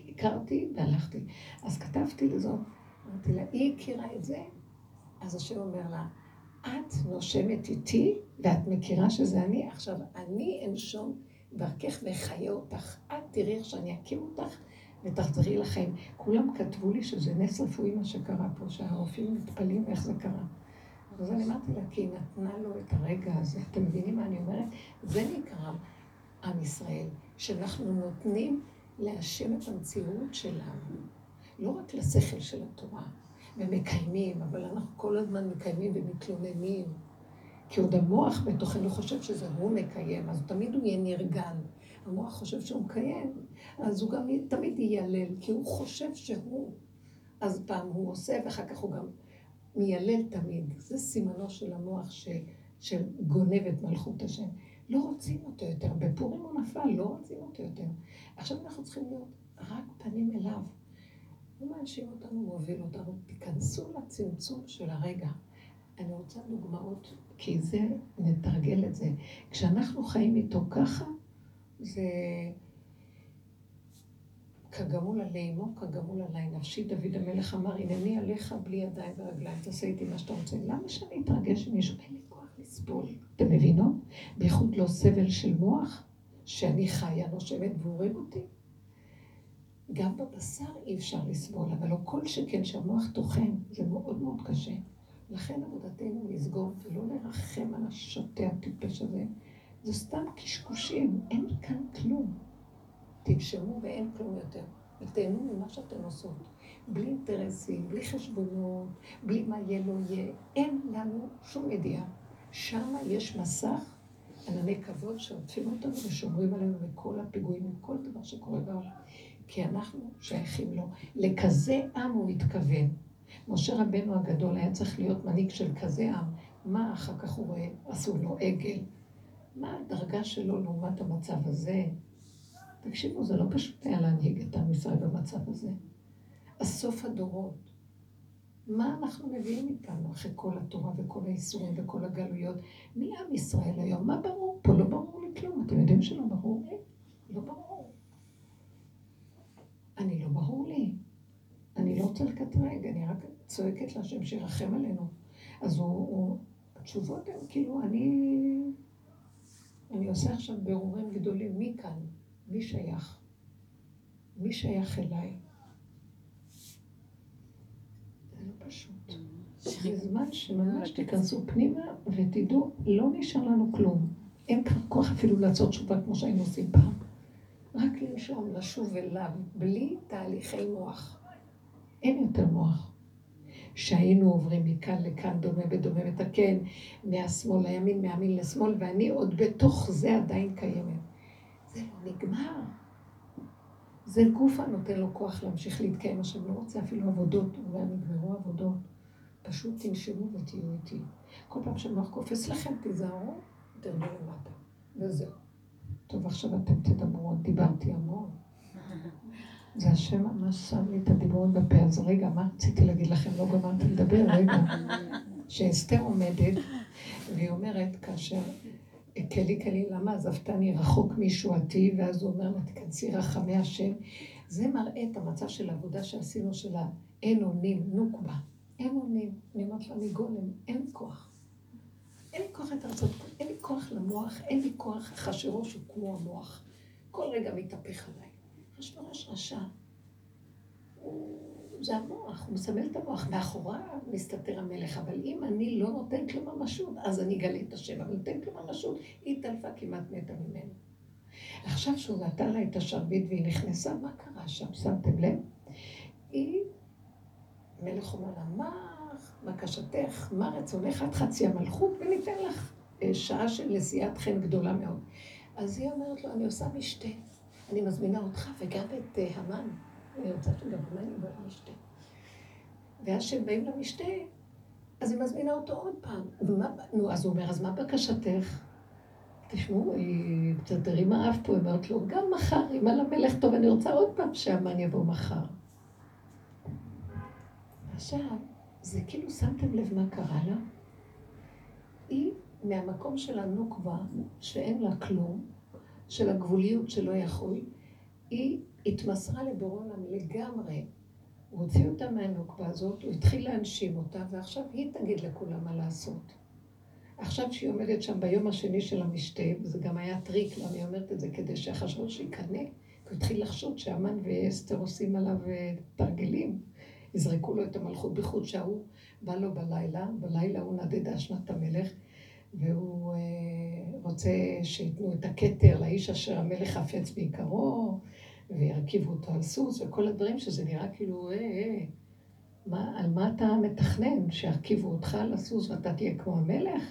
Speaker 1: הכרתי והלכתי. אז כתבתי לזאת. אמרתי לה, היא הכירה את זה, אז השם אומר לה, את נושמת איתי, ואת מכירה שזה אני, עכשיו אני אנשום דרכך וחיה אותך. את תראי איך שאני אקים אותך ותחזרי לחיים. כולם כתבו לי שזה נס רפואי מה שקרה פה, שהרופאים מתפלאים איך זה קרה. אז אני אמרתי לה, כי היא נתנה לו את הרגע הזה. אתם מבינים מה אני אומרת? זה נקרא עם ישראל, שאנחנו נותנים להשם את המציאות שלנו. לא רק לשכל של התורה, ומקיימים, אבל אנחנו כל הזמן מקיימים ומתלוננים. כי עוד המוח בתוכנו חושב שזה הוא מקיים, אז תמיד הוא יהיה נרגן. המוח חושב שהוא מקיים, אז הוא גם תמיד יילל, כי הוא חושב שהוא. אז פעם הוא עושה, ואחר כך הוא גם מיילל תמיד. זה סימנו של המוח ש, שגונב את מלכות השם. לא רוצים אותו יותר. בפורים הוא נפל, לא רוצים אותו יותר. עכשיו אנחנו צריכים להיות רק פנים אליו. הוא מאשים אותנו, מוביל אותנו. תיכנסו לצמצום של הרגע. אני רוצה דוגמאות, כי זה, נתרגל את זה. כשאנחנו חיים איתו ככה, זה כגמול עלי אמו, כגמול עלי נפשי. דוד המלך אמר, הנני עליך בלי ידיים ורגליים, תעשה איתי מה שאתה רוצה. למה שאני אתרגש ממישהו? אין לי כוח לסבול. אתם מבינות? בייחוד לא סבל של מוח, שאני חיה, נושמת והורג אותי. גם בבשר אי אפשר לסבול, אבל לא כל שכן שהמוח טוחן, זה מאוד מאוד קשה. לכן עבודתנו לסגור ולא לרחם על השוטה הטיפש הזה. זה סתם קשקושים, אין כאן כלום. תנשמו ואין כלום יותר. ותהנו ממה שאתן עושות. בלי אינטרסים, בלי חשבונות, בלי מה יהיה לא יהיה. אין לנו שום ידיעה. שם יש מסך, ענני כבוד שעוטפים אותנו ושומרים עלינו מכל הפיגועים, מכל דבר שקורה בעולם. כי אנחנו שייכים לו. לכזה עם הוא מתכוון. משה רבנו הגדול היה צריך להיות מנהיג של כזה עם. מה אחר כך הוא רואה? עשו לו עגל. מה הדרגה שלו לעומת המצב הזה? תקשיבו, זה לא פשוט היה להנהיג את עם ישראל במצב הזה. הסוף הדורות. מה אנחנו מביאים איתנו אחרי כל התורה וכל האיסורים וכל הגלויות? מי עם ישראל היום? מה ברור פה? לא ברור לי כלום. אתם יודעים שלא ברור לי? לא ברור. אני לא ברור לי. אני לא רוצה לקטרג, אני רק צועקת להשם שירחם עלינו. אז הוא, הוא, התשובות הן כאילו, אני, אני עושה עכשיו בירורים גדולים, מי כאן? מי שייך? מי שייך אליי? זה לא פשוט. זה זמן שממש תיכנסו פנימה ותדעו, לא נשאר לנו כלום. אין כבר כוח אפילו לעשות תשובה כמו שהיינו עושים פעם. רק לנשום, לשוב אליו, בלי תהליכי מוח. אין יותר מוח. שהיינו עוברים מכאן לכאן, דומה ודומה מתקן, מהשמאל לימין, מהימין לשמאל, ואני עוד בתוך זה עדיין קיימת. זה לא נגמר. זה גוף הנותן לו כוח להמשיך להתקיים. עכשיו, לא רוצה אפילו עבודות, אומר, נגמרו עבודות. פשוט תנשמו ותהיו איתי. כל פעם שהמוח קופץ לכם, תיזהרו, תרדו למטה. וזהו. טוב, עכשיו אתם תדברו, דיברתי המון. זה השם ממש שם לי את הדיבורים בפה, אז רגע, מה רציתי להגיד לכם? לא גמרתי לדבר, רגע. שאסתר עומדת, והיא אומרת, כאשר כלי כלי, למה עזבתני רחוק מישועתי, ואז הוא אומר לה, תכנסי רחמי השם. זה מראה את המצב של העבודה שעשינו, של האין אונים, נוקבה. אין אונים. אני אומרת לו, אני גולם, אין כוח. אין לי כוח לתרצות, אין לי כוח למוח, אין לי כוח, אחשוורוש הוא כמו המוח. כל רגע מתהפך עליי. אחשוורוש רשע. זה המוח, הוא מסמל את המוח. מאחוריו מסתתר המלך, אבל אם אני לא נותנת לו ממשות, אז אני אגלה את השם, אבל נותנת לו ממשות, היא התעלפה כמעט מתה ממנו. עכשיו שהוא נתן לה את השרביט והיא נכנסה, מה קרה שם? שמתם לב? היא, המלך אומר לה, מה בקשתך, מה רצונך עד חצי המלכות, וניתן לך אה, שעה של נשיאת חן גדולה מאוד. אז היא אומרת לו, אני עושה משתה. אני מזמינה אותך וגם את אה, המן. אני רוצה שגם המן יבוא למשתה. ואז כשהם באים למשתה, אז היא מזמינה אותו עוד פעם. ומה, נו, אז הוא אומר, אז מה בקשתך? תשמעו, היא קצת הרימה אף פה, היא אומרת לו, גם מחר, אם על המלך טוב, אני רוצה עוד פעם שהמן יבוא מחר. עכשיו, זה כאילו שמתם לב מה קרה לה? היא מהמקום של הנוקבה, שאין לה כלום, של הגבוליות שלא יכול, היא התמסרה לבורא עולם לגמרי. הוא הוציא אותה מהנוקבה הזאת, הוא התחיל להנשים אותה, ועכשיו היא תגיד לכולם מה לעשות. עכשיו שהיא עומדת שם ביום השני של המשתה, וזה גם היה טריק, למה היא אומרת את זה? כדי שהחשבות שיקנא, כי הוא התחיל לחשוד שאמן ואסתר עושים עליו אה, תרגילים. יזרקו לו את המלכות בחוץ שההוא בא לו בלילה, בלילה הוא נדדה שנת המלך, והוא אה, רוצה שייתנו את הכתר לאיש אשר המלך חפץ בעיקרו, וירכיבו אותו על סוס, וכל הדברים שזה נראה כאילו, אה, אה, מה, על מה אתה מתכנן? שירכיבו אותך על הסוס ואתה תהיה כמו המלך?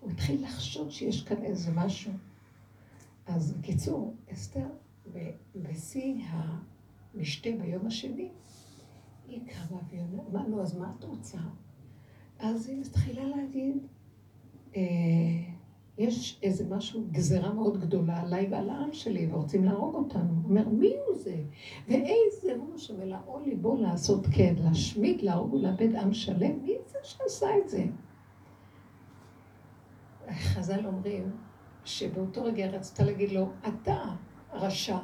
Speaker 1: הוא התחיל לחשוד שיש כאן איזה משהו. אז בקיצור, אסתר, בשיא המשתה ביום השני, היא קמה והיא אמרה, נו, אז מה את רוצה? אז היא מתחילה להגיד, אה, יש איזה משהו, גזרה מאוד גדולה עליי ועל העם שלי, ורוצים להרוג אותנו. הוא אומר, מי הוא זה? ואיזה הוא שמלאו ליבו לעשות כן, להשמיד, להרוג ולאבד עם שלם? מי זה שעשה את זה? חז"ל אומרים שבאותו רגע רצית להגיד לו, אתה רשע.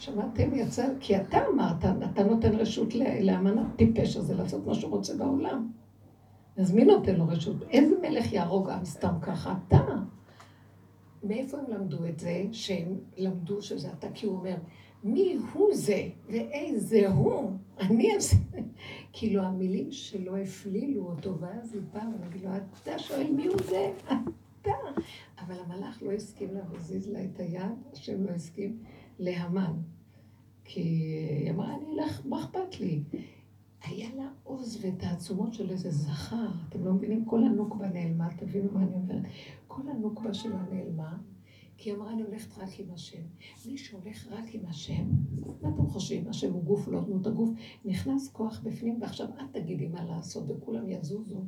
Speaker 1: שמעתם? יצא, כי אתה אמרת, אתה נותן רשות לאמן הטיפש הזה לעשות מה שהוא רוצה בעולם. אז מי נותן לו רשות? איזה מלך יהרוג עם סתם ככה? אתה. מאיפה הם למדו את זה? שהם למדו שזה אתה, כי הוא אומר, מי הוא זה ואיזה הוא? אני אעשה... [LAUGHS] כאילו המילים שלו הפלילו אותו, ואז היא באה ואומרת לו, אתה שואל מי הוא זה? [LAUGHS] אתה. אבל המלאך לא הסכים לה והזיז לה את היד, השם לא הסכים, להמן. כי היא אמרה, אני אלך, מה אכפת לי? היה לה עוז ותעצומות של איזה זכר. אתם לא מבינים? כל הנוקבה נעלמה, תבינו מה אני אומרת. כל הנוקבה שלה נעלמה, כי היא אמרה, אני הולכת רק עם השם. מי שהולך רק עם השם, מה אתם חושבים? השם הוא גוף, לא תנו את הגוף. נכנס כוח בפנים, ועכשיו את תגידי מה לעשות, וכולם יזוזו.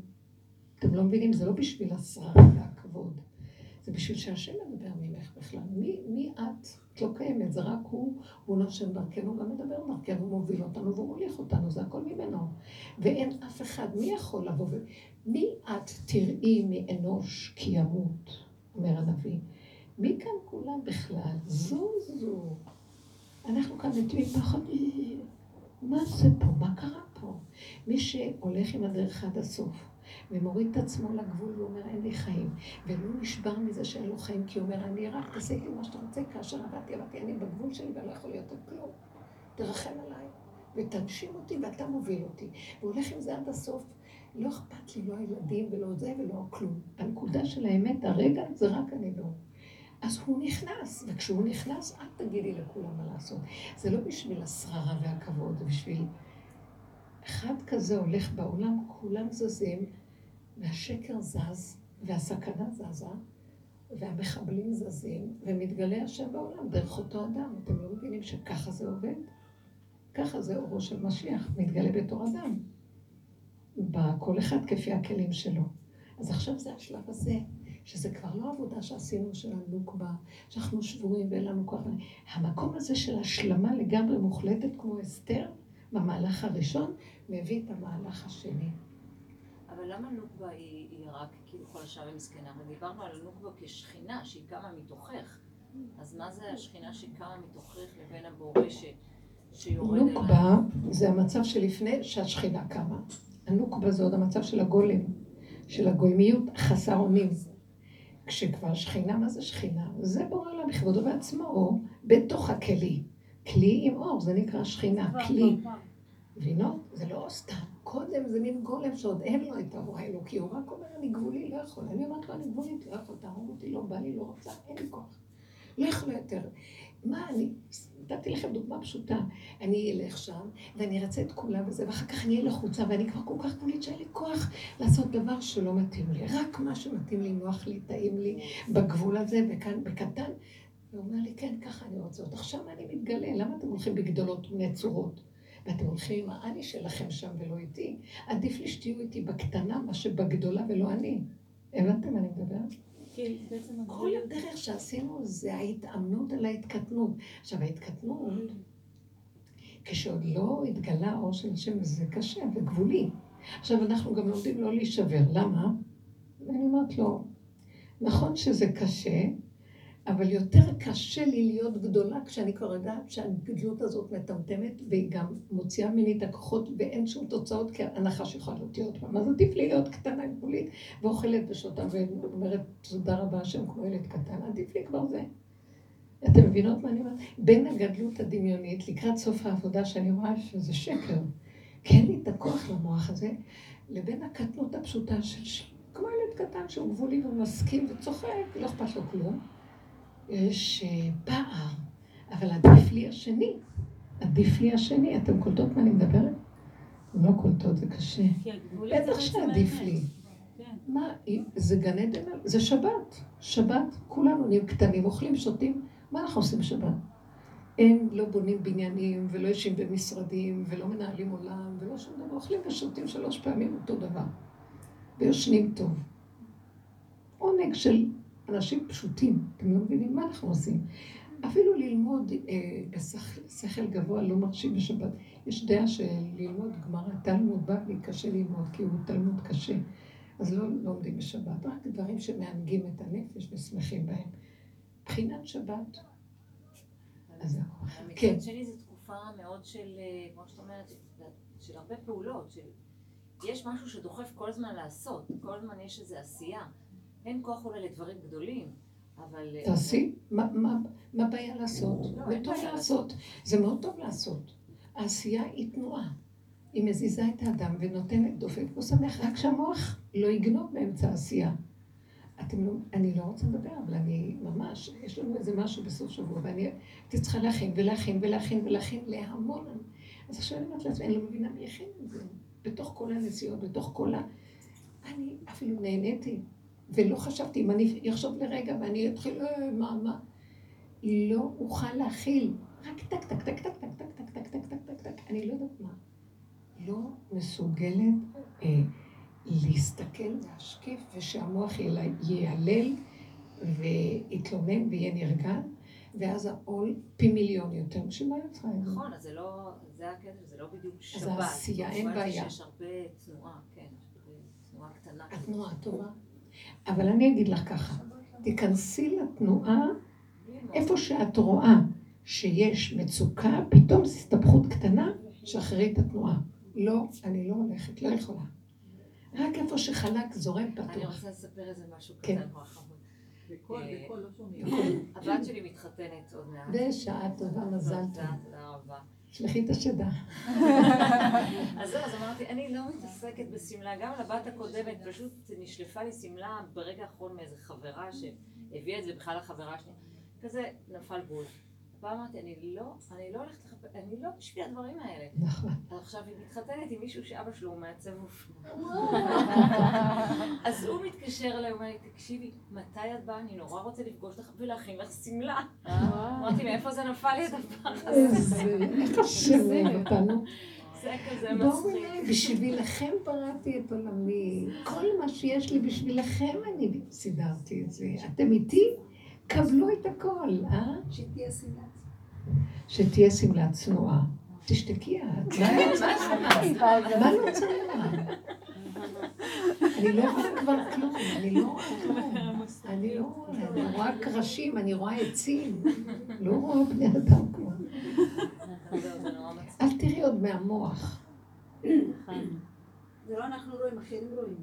Speaker 1: אתם לא מבינים? זה לא בשביל השררה והכבוד. זה בשביל שהשם מדבר ממך בכלל. מי, מי את? לא קיימת, זה רק הוא, הוא נושם דרכנו, גם מדבר דרכנו, מוביל אותנו והוא מוליך אותנו, זה הכל ממנו. ואין אף אחד, מי יכול לבוא ו... מי את תראי מאנוש כי ימות, אומר הנביא. מי כאן כולם בכלל? זו זו. אנחנו כאן נתונים פחד, מה זה פה? מה קרה פה? מי שהולך עם הדרך עד הסוף. ומוריד את עצמו לגבול ואומר, אין לי חיים. ולא נשבר מזה שאין לו חיים, כי הוא אומר, אני רק תעשה לי מה שאתה רוצה, כאשר עבדתי, עבדתי, אני בגבול שלי ולא יכול להיות עוד כלום. תרחם עליי, ותנשים אותי ואתה מוביל אותי. והולך עם זה עד הסוף. לא אכפת לי, לא הילדים ולא זה ולא כלום. הנקודה של האמת, הרגע, זה רק אני לא. אז הוא נכנס, וכשהוא נכנס, אל תגידי לכולם מה לעשות. זה לא בשביל השררה והכבוד, זה בשביל... אחד כזה הולך בעולם, כולם זזים, והשקר זז, והסכנה זזה, והמחבלים זזים, ומתגלה השם בעולם דרך אותו אדם. אתם לא מבינים שככה זה עובד? ככה זה אורו של משיח, מתגלה בתור אדם. בכל אחד כפי הכלים שלו. אז עכשיו זה השלב הזה, שזה כבר לא עבודה שעשינו של הנוקבה, שאנחנו שבורים ואין לנו כוח. המקום הזה של השלמה לגמרי מוחלטת כמו אסתר, במהלך הראשון, מביא את המהלך השני.
Speaker 3: אבל למה נוקבה היא, היא רק כאילו כל השאר היא מסכנה? אבל דיברנו על הנוקבה כשכינה שהיא קמה מתוכך. אז מה זה השכינה שקמה מתוכך לבין הבורא ש, שיורד
Speaker 1: אליה? נוקבה זה המצב שלפני שהשכינה קמה. הנוקבה זה עוד המצב של הגולם, של הגולמיות חסר אונים. כשכבר שכינה, מה זה שכינה? זה בורא לה בכבודו בעצמו, בתוך הכלי. כלי עם אור, זה נקרא שכינה, כלי. מבינות? זה לא סתם. קודם זה מין גולם שעוד אין לו את האור האלוקי, הוא רק אומר, אני גבולי, לא יכול. אני אומרת לו, אני גבולית, לא יכול, תהרוג אותי, לא בא לי, לא רוצה, אין לי כוח. לא יכול יותר. מה אני, נתתי לכם דוגמה פשוטה. אני אלך שם, ואני ארצה את כולם וזה, ואחר כך אני אהיה לחוצה, ואני כבר כל כך גבולית שאין לי כוח לעשות דבר שלא מתאים לי. רק מה שמתאים לי, נוח לי, טעים לי, בגבול הזה, וכאן, בקטן. והוא אומר לי, כן, ככה אני רוצה אותך. שם אני מתגלה, למה אתם הולכים בגדולות ונצורות? ואתם הולכים עם האני שלכם שם ולא איתי. עדיף לי שתהיו איתי בקטנה, מה שבגדולה ולא אני. הבנתם מה אני מדברת?
Speaker 2: כן,
Speaker 1: כל הדרך שעשינו זה ההתאמנות על ההתקטנות. עכשיו, ההתקטנות, כשעוד לא התגלה האור של השם, זה קשה וגבולי. עכשיו, אנחנו גם לומדים לא להישבר. למה? ואני אומרת לו, נכון שזה קשה, אבל יותר קשה לי להיות גדולה כשאני כבר יודעת שהגדלות הזאת מטמטמת והיא גם מוציאה ממני את הכוחות ואין שום תוצאות כי הנחש יכול אותי עוד פעם. אז עדיף לי להיות קטנה גבולית ואוכלת ושותה ואומרת תודה רבה השם כמו ילד קטן, עדיף לי כבר זה. אתם מבינות מה אני אומרת? בין הגדלות הדמיונית לקראת סוף העבודה שאני רואה שזה שקר, כי אין לי את הכוח למוח הזה, לבין הקטנות הפשוטה של כמו ילד קטן שהוא גבולי ומסכים וצוחק, לא אכפת לו כלום. יש אה, פער, אבל עדיף לי השני. עדיף לי השני. אתם קולטות מה אני מדברת? לא קולטות, זה קשה. בטח שעדיף לי. כן. מה, זה גן עדן, זה שבת. שבת, כולנו נהיים קטנים, אוכלים, שותים, מה אנחנו עושים בשבת? אין, לא בונים בניינים, ולא יושבים במשרדים, ולא מנהלים עולם, ולא שום דבר, אוכלים ושותים שלוש פעמים אותו דבר, ויושנים טוב. עונג של אנשים פשוטים, אתם לא מבינים מה אנחנו עושים. אפילו ללמוד אה, בשכל גבוה לא מרשים בשבת. יש דעה שללמוד גמרא, תלמוד בבלי קשה ללמוד, כי הוא תלמוד קשה. אז לא לומדים בשבת, רק דברים שמענגים את הנפש ושמחים בהם. מבחינת שבת,
Speaker 3: אז כן. מצד שני זו תקופה מאוד של, אה, כמו שאת אומרת, של הרבה פעולות, של... יש משהו שדוחף כל הזמן לעשות, כל הזמן יש איזו עשייה. אין כוח אולי לדברים גדולים, אבל...
Speaker 1: אה, תעשי, מה הבעיה לעשות? לא, זה טוב לעשות. זה מאוד טוב לעשות. העשייה היא תנועה. היא מזיזה את האדם ונותנת דופק הוא שמח, רק שהמוח לא יגנוב באמצע העשייה. אתם לא, אני לא רוצה לדבר, אבל אני ממש, יש לנו איזה משהו בסוף שבוע, ואני הייתי צריכה להכין ולהכין ולהכין ולהכין להמון. אז עכשיו אני אומרת לעצמי, אני לא מבינה מי הכין את זה. בתוך כל הנסיעות, בתוך כל ה... אני אפילו נהניתי, ולא חשבתי, אם אני אחשוב לרגע ואני אתחיל, אה, מה, מה, לא אוכל להכיל. רק טק, טק, טק, טק, טק, טק, טק, טק, טק, טק, טק, טק, אני לא יודעת מה. לא מסוגלת אה, להסתכל, להשקיף, ושהמוח ייעלל ויתלונן ויהיה נרגן, ואז העול פי מיליון יותר משבא
Speaker 3: יצא. נכון, אז זה לא, זה הקטע, זה לא בדיוק שבת.
Speaker 1: אז העשייה, אין בעיה.
Speaker 3: יש הרבה תנועה, כן, תנועה קטנה.
Speaker 1: התנועה טובה. אבל אני אגיד לך ככה, תיכנסי לתנועה, איפה שאת רואה שיש מצוקה, פתאום זו הסתבכות קטנה, שחררי את התנועה. לא, אני לא הולכת, לא יכולה. רק איפה שחלק זורם פתוח.
Speaker 3: אני רוצה לספר איזה משהו כן. קטן נורא חמוד. בקול, אה, בקול, לא שומעים. הבת שלי מתחתנת עוד מעט.
Speaker 1: בשעה טובה, מזל טוב.
Speaker 3: תודה רבה.
Speaker 1: שלחי את השדה.
Speaker 3: אז זהו, אז אמרתי, אני לא מתעסקת בשמלה. גם לבת הקודמת, פשוט נשלפה לי שמלה ברגע האחרון מאיזה חברה שהביאה את זה בכלל לחברה שלי. כזה נפל בול. פעם אמרתי, אני לא, אני לא הולכת לחפש, אני לא בשביל הדברים האלה.
Speaker 1: נכון.
Speaker 3: עכשיו היא מתחתנת עם מישהו שאבא שלו הוא מעצב אופנוע. אז הוא מתקשר אליי, הוא אומר לי, תקשיבי, מתי את באה? אני נורא רוצה לפגוש לך ולהכין לך שמלה. אמרתי, מאיפה זה נפל לי הדבר הזה?
Speaker 1: איך השם אותנו. בשבילכם בראתי את עולמי. כל מה שיש לי בשבילכם אני סידרתי את זה. אתם איתי? קבלו את הכל, אה?
Speaker 3: שתהיה שמלה.
Speaker 1: שתהיה שמלה צנועה. תשתקי את. מה לא צנוע? אני לא רואה כבר כלום, אני לא רואה כלום. אני לא רואה, אני רואה קרשים, אני רואה עצים. לא רואה בני אדם כלום. אל תראי עוד מהמוח.
Speaker 3: זה לא אנחנו רואים, אחרים רואים.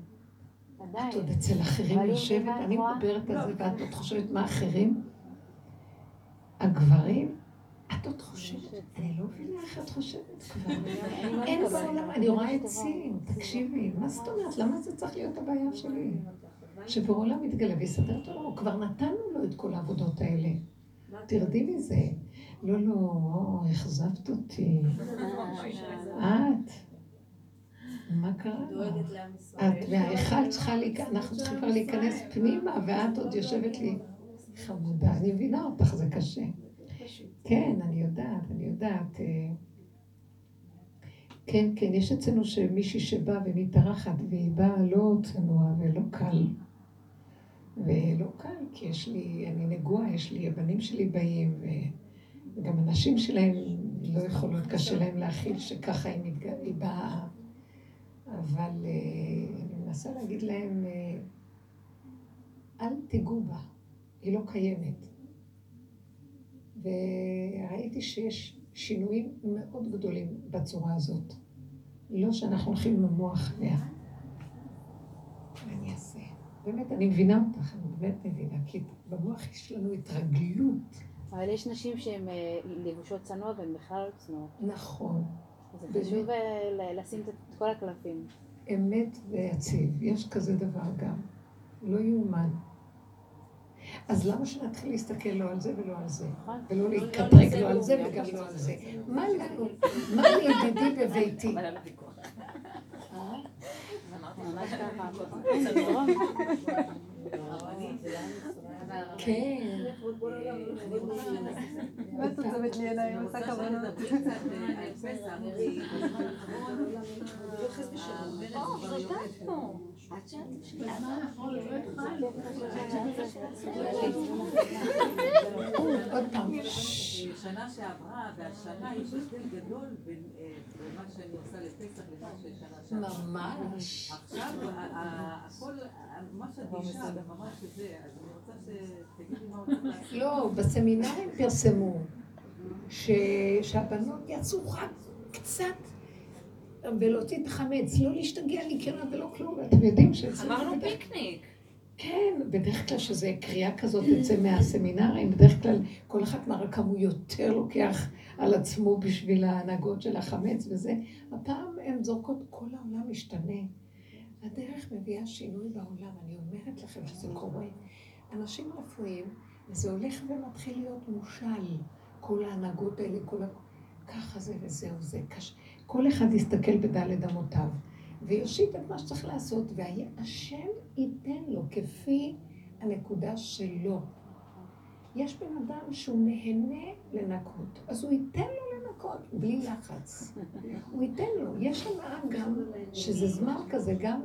Speaker 1: את עוד אצל אחרים יושבת, אני מדברת על זה ואת עוד חושבת מה אחרים? הגברים? את עוד חושבת? אני לא מבינה איך את חושבת [LAUGHS] כבר. אין בעולם, אני רואה עצים, תקשיבי, מה זאת אומרת? למה זה צריך להיות הבעיה שלי? שבעולם מתגלה ויסדר את עולמו, כבר נתנו לו את כל העבודות האלה. תרדי מזה. לא, לא, אכזבת אותי. את. מה קרה? את וההיכל צריכה להיכנס, אנחנו צריכים כבר להיכנס פנימה, ואת עוד יושבת לי חמודה. אני מבינה אותך, זה קשה. כן, אני יודעת, אני יודעת. אה, כן, כן, יש אצלנו שמישהי שבאה ומתארחת, והיא באה לא צנוע ולא קל. ולא קל, כי יש לי, אני נגועה, יש לי, הבנים שלי באים, וגם הנשים שלהם לא יכולות, קשה להם להכיל שככה היא, מתג... היא באה. אבל אה, אני מנסה להגיד להם, אה, אל תיגעו בה, היא לא קיימת. וראיתי שיש שינויים מאוד גדולים בצורה הזאת. לא שאנחנו הולכים עם המוח מה... אני אעשה? באמת, אני מבינה אותך, אני באמת מבינה, כי במוח יש לנו התרגלות.
Speaker 2: אבל יש נשים שהן אה, לבושות צנוע והן בכלל לא צנועות.
Speaker 1: נכון.
Speaker 2: זה חשוב אה, לשים את כל הקלפים.
Speaker 1: אמת ויציב, יש כזה דבר גם. לא יאומן. אז למה שנתחיל להסתכל לא על זה ולא על זה? נכון. ולא לא, לא, להתקטרג לא על זה וגם לא על זה? מה לנו? מה לידידי בביתי? כן.
Speaker 2: את עוצמת לי עיניים? עושה כוונות.
Speaker 1: עוד פעם.
Speaker 4: שנה שעברה והשנה יש הבדל גדול בין מה שאני עושה לפסח למה ששנה שעברה.
Speaker 1: ממש.
Speaker 4: עכשיו, הכל, ממש אדישה, ממש זה,
Speaker 1: לא, בסמינרים פרסמו שהבנות יצאו רק קצת ולהוציא את החמץ, לא להשתגע לקראת ולא כלום, ואתם יודעים שזה...
Speaker 3: אמרנו פיקניק.
Speaker 1: כן, בדרך כלל שזה קריאה כזאת יוצא מהסמינרים, בדרך כלל כל אחת מראה כמה הוא יותר לוקח על עצמו בשביל ההנהגות של החמץ וזה. הפעם הן זורקות, כל העולם משתנה. הדרך מביאה שינוי בעולם, אני אומרת לכם שזה קורה. אנשים רפואיים, וזה הולך ומתחיל להיות מושל, כל ההנהגות האלה, כל ה... ככה זה וזהו זה. קש... כל אחד יסתכל בדלת אמותיו. ויושיט את מה שצריך לעשות, והשם ייתן לו כפי הנקודה שלו. יש בן אדם שהוא נהנה לנקות, אז הוא ייתן לו לנקות בלי לחץ. הוא ייתן לו. יש הנאה גם, שזה זמן כזה, גם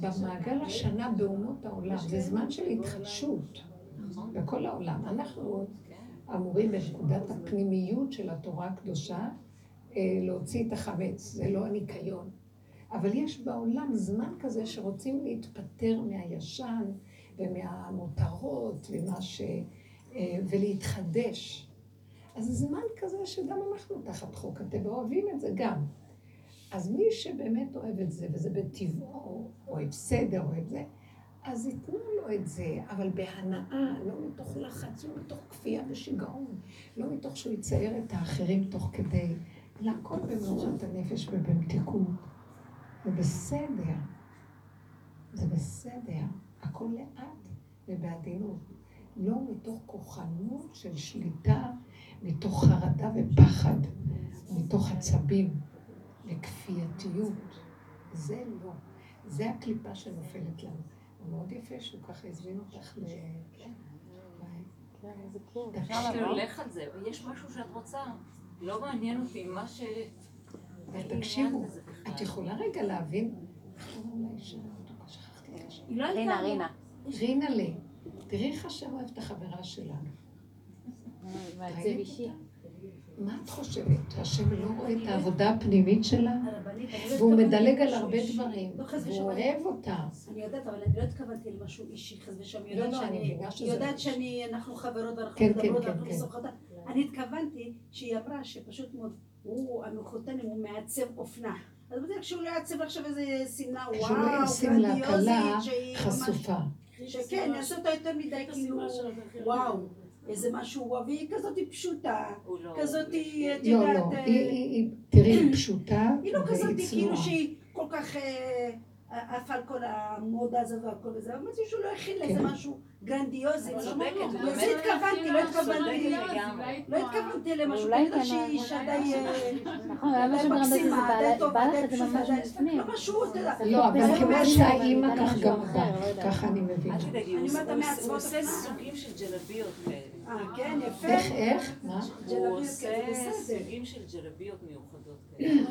Speaker 1: במעגל השנה באומות העולם, זה זמן של התחדשות בכל העולם. אנחנו אמורים בנקודת הפנימיות של התורה הקדושה להוציא את החמץ, זה לא הניקיון. אבל יש בעולם זמן כזה שרוצים להתפטר מהישן ומהמותרות ומה ש... ולהתחדש. אז זה זמן כזה שגם אנחנו תחת חוק הטבע אוהבים את זה גם. אז מי שבאמת אוהב את זה, וזה בטבעו, אוהב סדר, אוהב זה, אז ייתנו לו את זה, אבל בהנאה, לא מתוך לחץ, לא מתוך כפייה ושיגעון, לא מתוך שהוא יצייר את האחרים תוך כדי, אלא הכל במנוחת הנפש ובמתיקות. זה בסדר. זה בסדר. הכל לאט ובעדינות. לא מתוך כוחנות של שליטה, מתוך חרדה ופחד, מתוך עצבים וכפייתיות. זה לא. זה הקליפה שנופלת לנו. זה מאוד יפה שהוא ככה הזמין אותך ל... כן.
Speaker 3: אפשר ללך על זה, יש משהו שאת רוצה, לא מעניין אותי מה ש...
Speaker 1: תקשיבו, את יכולה רגע להבין?
Speaker 2: רינה, רינה.
Speaker 1: רינה לי. תראי איך השם אוהב את החברה שלנו. מה את חושבת? השם לא רואה את העבודה הפנימית שלה? והוא מדלג על הרבה דברים, והוא אוהב אותה.
Speaker 5: אני יודעת, אבל אני לא התכוונתי למשהו אישי, חס ושלום. היא יודעת שאנחנו חברות ואנחנו מדברות ואנחנו משוחחות. אני התכוונתי שהיא אמרה שפשוט מאוד, הוא, המחותן, הוא מעצב אופנה. אז בדיוק כשהוא לא יעצב עכשיו איזה שמלה, וואו,
Speaker 1: גרנדיוזית, חשופה.
Speaker 5: שכן, יעשה אותה יותר מדי, כאילו, וואו. איזה משהו, והיא כזאת פשוטה, כזאת, את יודעת...
Speaker 1: לא, לא, תראי, היא פשוטה
Speaker 5: היא לא כזאת, כאילו שהיא כל כך עפה על כל המודה הזו והכל וזה, אבל משהו שהוא לא הכין לזה משהו גרנדיוזי. לזה התכוונתי, לא התכוונתי, לא התכוונתי למשהו, כנראה שהיא אישה די מקסימה, די טובה, די פשוטה, די... לא משהו, אתה יודע.
Speaker 1: לא, אבל כמו שהאימא כך גם ככה אני מבינה.
Speaker 5: אני אומרת,
Speaker 3: הוא עושה סוגים של ג'לביות כאלה.
Speaker 5: אה, כן, יפה.
Speaker 1: איך, איך? מה?
Speaker 3: הוא עושה סוגים של ג'לביות מיוחדות כאלה.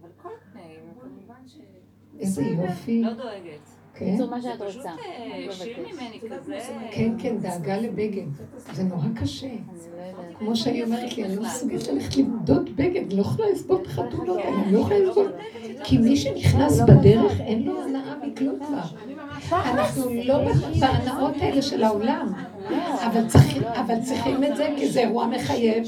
Speaker 3: אבל כל תנאים, כמובן ש...
Speaker 1: איזה יופי.
Speaker 3: לא דואגת.
Speaker 1: כן?
Speaker 2: מה שאת רוצה.
Speaker 3: פשוט שיר ממני כזה.
Speaker 1: כן, כן, דאגה לבגד. זה נורא קשה. כמו שהיא אומרת לי, אני לא מסוגלת ללכת למדוד בגד, לא יכולה לסבול את החתונות האלה, אני לא יכולה לסבול. כי מי שנכנס בדרך, אין לו הנאה מכלום כבר. אנחנו לא בהנאות האלה של העולם. אבל צריכים את זה, כי זה אירוע מחייב.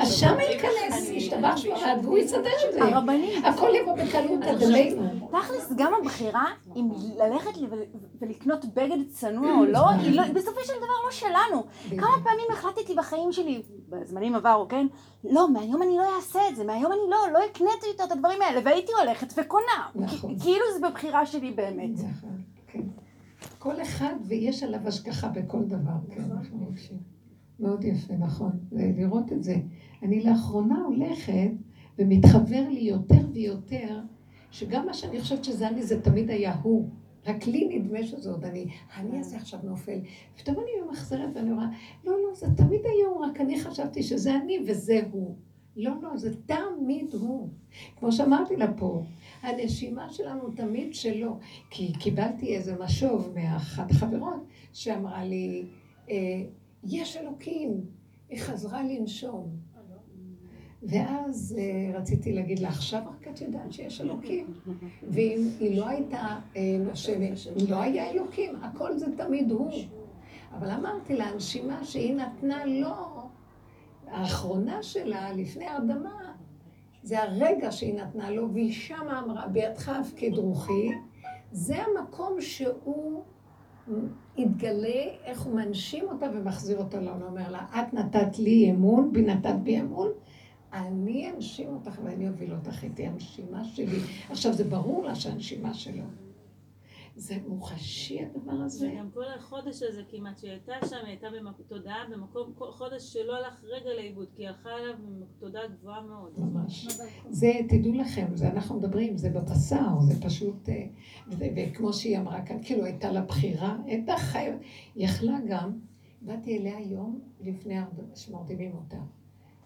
Speaker 1: אז שם ייכנס, ישתבח שמרד, והוא יסדר את זה.
Speaker 2: הרבנית.
Speaker 1: הכל יבוא בקלות עד אלינו.
Speaker 2: תכלס, גם הבחירה, אם ללכת ולקנות בגד צנוע או לא, היא בסופו של דבר לא שלנו. כמה פעמים החלטתי בחיים שלי, בזמנים עברו, כן? לא, מהיום אני לא אעשה את זה, מהיום אני לא, לא אקנית יותר את הדברים האלה, והייתי הולכת וקונה. כאילו זה בבחירה שלי באמת.
Speaker 1: נכון, כן. כל אחד, ויש עליו השגחה בכל דבר, כן, אנחנו מקשיבים. מאוד יפה, נכון, לראות את זה. אני לאחרונה הולכת ומתחבר לי יותר ויותר, שגם מה שאני חושבת שזה אני, זה תמיד היה הוא. רק לי נדמה שזה עוד אני. אני הזה עכשיו נופל. פתאום אני ממחזרת ואני אומרת, לא, לא, זה תמיד היום, רק אני חשבתי שזה אני וזה הוא. לא, לא, זה תמיד הוא. כמו שאמרתי לה פה, הנשימה שלנו תמיד שלו. כי קיבלתי איזה משוב מאחת החברות שאמרה לי, אה, יש אלוקים. היא חזרה לנשום. ואז אה, רציתי להגיד לה, עכשיו רק את יודעת שיש אלוקים. ואם היא לא הייתה אה, נושמת, לא היה אלוקים, הכל זה תמיד הוא. אבל אמרתי לה, הנשימה שהיא נתנה לו, האחרונה שלה, לפני הרדמה, זה הרגע שהיא נתנה לו, והיא שמה אמרה, בידך הפקד רוחי, זה המקום שהוא יתגלה איך הוא מנשים אותה ומחזיר אותה לעולם. הוא אומר לה, את נתת לי אמון, בי נתת בי אמון, אני אנשים אותך ואני אוביל אותך איתי, הנשימה שלי. עכשיו, זה ברור לה שהנשימה שלו. זה מוחשי הדבר הזה.
Speaker 6: וגם כל החודש הזה כמעט שהיא הייתה שם, היא הייתה בתודעה במקום, חודש שלא הלך רגע לאיבוד, כי היא הלכה אליו בתודעה גבוהה מאוד.
Speaker 1: ממש. זה, תדעו לכם, זה אנחנו מדברים, זה בבשר, זה פשוט, אה, וכמו שהיא אמרה כאן, כאילו הייתה לה בחירה, הייתה חייבת, היא יכלה גם, באתי אליה היום לפני שמרדימים אותה,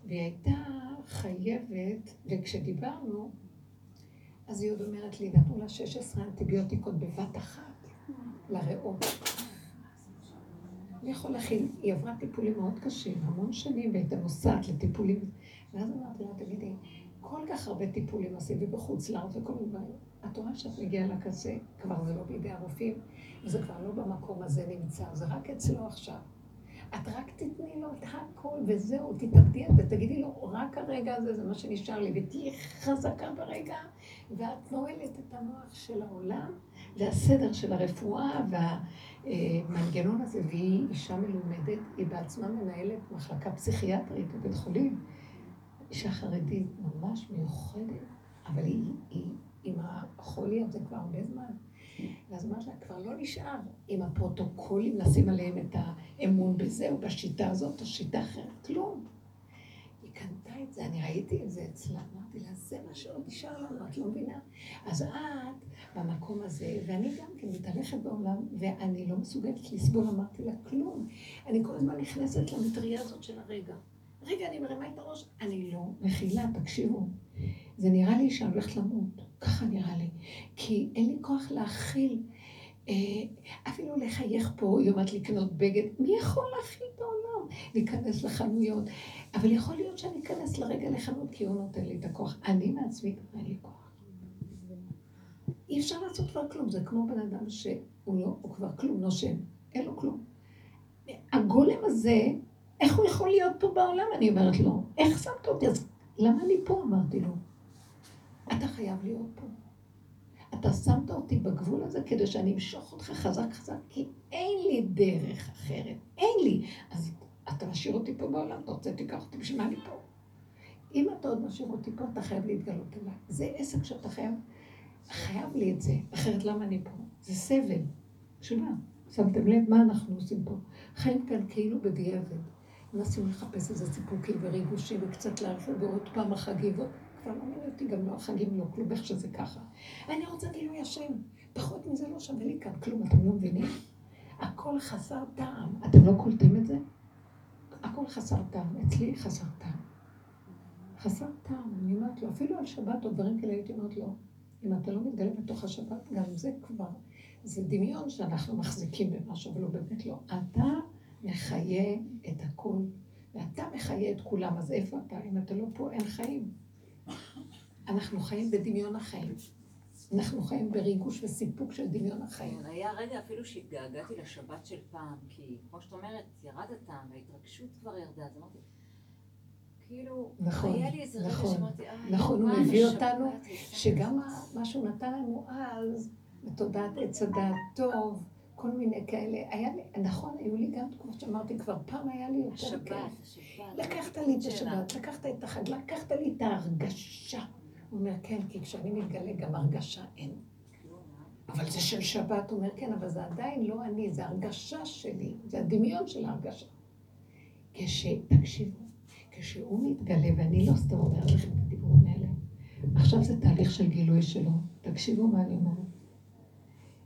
Speaker 1: והיא הייתה חייבת, וכשדיברנו, אז היא עוד אומרת לי, נתנו לה 16 אנטיביוטיקות בבת אחת לריאות. אני יכול להכין, היא עברה טיפולים מאוד קשים, המון שנים, והייתה נוסעת לטיפולים. ואז אמרתי לה, תגידי, כל כך הרבה טיפולים עשית בחוץ לארץ וכל מיני דברים. את רואה שאת מגיעה לקצה, כבר זה לא בידי הרופאים, וזה כבר לא במקום הזה נמצא, זה רק אצלו עכשיו. את רק תתני לו את הכל וזהו, תתאבדי ותגידי לו, רק הרגע הזה זה מה שנשאר לי, ותהיי חזקה ברגע, ואת נועלת את המוח של העולם, והסדר של הרפואה והמנגנון הזה, והיא אישה מלומדת, היא בעצמה מנהלת מחלקה פסיכיאטרית בבית חולים, אישה חרדית ממש מיוחדת, אבל היא, היא עם החולי הזה כבר הרבה זמן. ואז אמרת לה, כבר לא נשאר עם הפרוטוקולים לשים עליהם את האמון בזה או בשיטה הזאת או שיטה אחרת, כלום. קנתה את זה, אני ראיתי את זה אצלה, אמרתי לה, זה מה שעוד נשאר לנו, את לא מבינה? אז את במקום הזה, ואני גם כן מתהלכת בעולם, ואני לא מסוגלת לסבול, אמרתי לה, כלום. אני כל הזמן נכנסת למטריה הזאת של הרגע. רגע, אני מרימה את הראש, אני לא מכילה, תקשיבו. זה נראה לי שאני הולכת למות, ככה נראה לי. כי אין לי כוח להכיל, אה, אפילו לחייך פה, היא אומרת לקנות בגד, מי יכול להכיל בעולם? להיכנס לחנויות. אבל יכול להיות שאני אכנס לרגע לחנות, כי הוא נותן לי את הכוח. אני מעצמי אין לי כוח. אי אפשר לעשות כבר כלום, זה כמו בן אדם שהוא לא, הוא כבר כלום, נושם, אין לו כלום. הגולם הזה, איך הוא יכול להיות פה בעולם? אני אומרת לו, איך שמת אותי? אז למה אני פה? אמרתי לו. אתה חייב להיות פה. אתה שמת אותי בגבול הזה כדי שאני אמשוך אותך חזק חזק, כי אין לי דרך אחרת, אין לי. אז אתה משאיר אותי פה בעולם, אתה רוצה תיקח אותי, בשביל מה אני פה? אם אתה עוד משאיר אותי פה, אתה חייב להתגלות אליי. זה עסק שאתה חייב, חייב לי את זה, אחרת למה אני פה? זה סבל. בשביל מה? שמתם לב מה אנחנו עושים פה? חיים כאן כאילו בדיעבד. מנסים לחפש איזה סיפוקים וריגושים וקצת להרחיב ועוד פעם החגים כבר לא מעניין אותי גם לא החגים, לא כלום, איך שזה ככה. אני רוצה גילוי השם. פחות מזה לא שווה לי כאן כלום, אתם לא מבינים? הכל חסר טעם. אתם לא קולטים את זה? הכל חסר טעם. אצלי חסר טעם. חסר טעם. אני אומרת לו, אפילו על שבת או דברים כאלה הייתי אומרת לו, אם אתה לא מתגלה בתוך השבת, גם זה כבר, זה דמיון שאנחנו מחזיקים במשהו, ולא באמת לא. אתה מחיה את הכל, ואתה מחיה את כולם, אז איפה אתה? אם אתה לא פה, אין חיים. אנחנו חיים בדמיון החיים. אנחנו חיים בריגוש וסיפוק של דמיון החיים.
Speaker 3: כן, היה רגע אפילו שהתגעגעתי לשבת של פעם, כי כמו שאת אומרת, ירד הטעם וההתרגשות כבר ירדה, אז אמרתי, כאילו,
Speaker 1: נכון,
Speaker 3: היה לי איזה רגע
Speaker 1: נכון,
Speaker 3: שאמרתי, אה,
Speaker 1: נכון, הוא מביא אותנו, שגם
Speaker 3: מזה?"
Speaker 1: מה שהוא נתן לנו אז, בתודעת עץ הדעת טוב, כל מיני כאלה, היה לי, נכון, היו לי גם תקופות שאמרתי, כבר פעם היה לי יותר כיף. לקחת לי את. השבת, לקחת את החג, לקחת לי את ההרגשה. הוא אומר, כן, כי כשאני מתגלה גם הרגשה אין. אבל זה של שבת, הוא אומר, כן, אבל זה עדיין לא אני, זה הרגשה שלי, זה הדמיון של ההרגשה. כש... תקשיבו, כשהוא מתגלה, ואני לא סתם אומרת לכם את הדיבורים האלה, עכשיו זה תהליך של גילוי שלו. תקשיבו מה אני אומרת.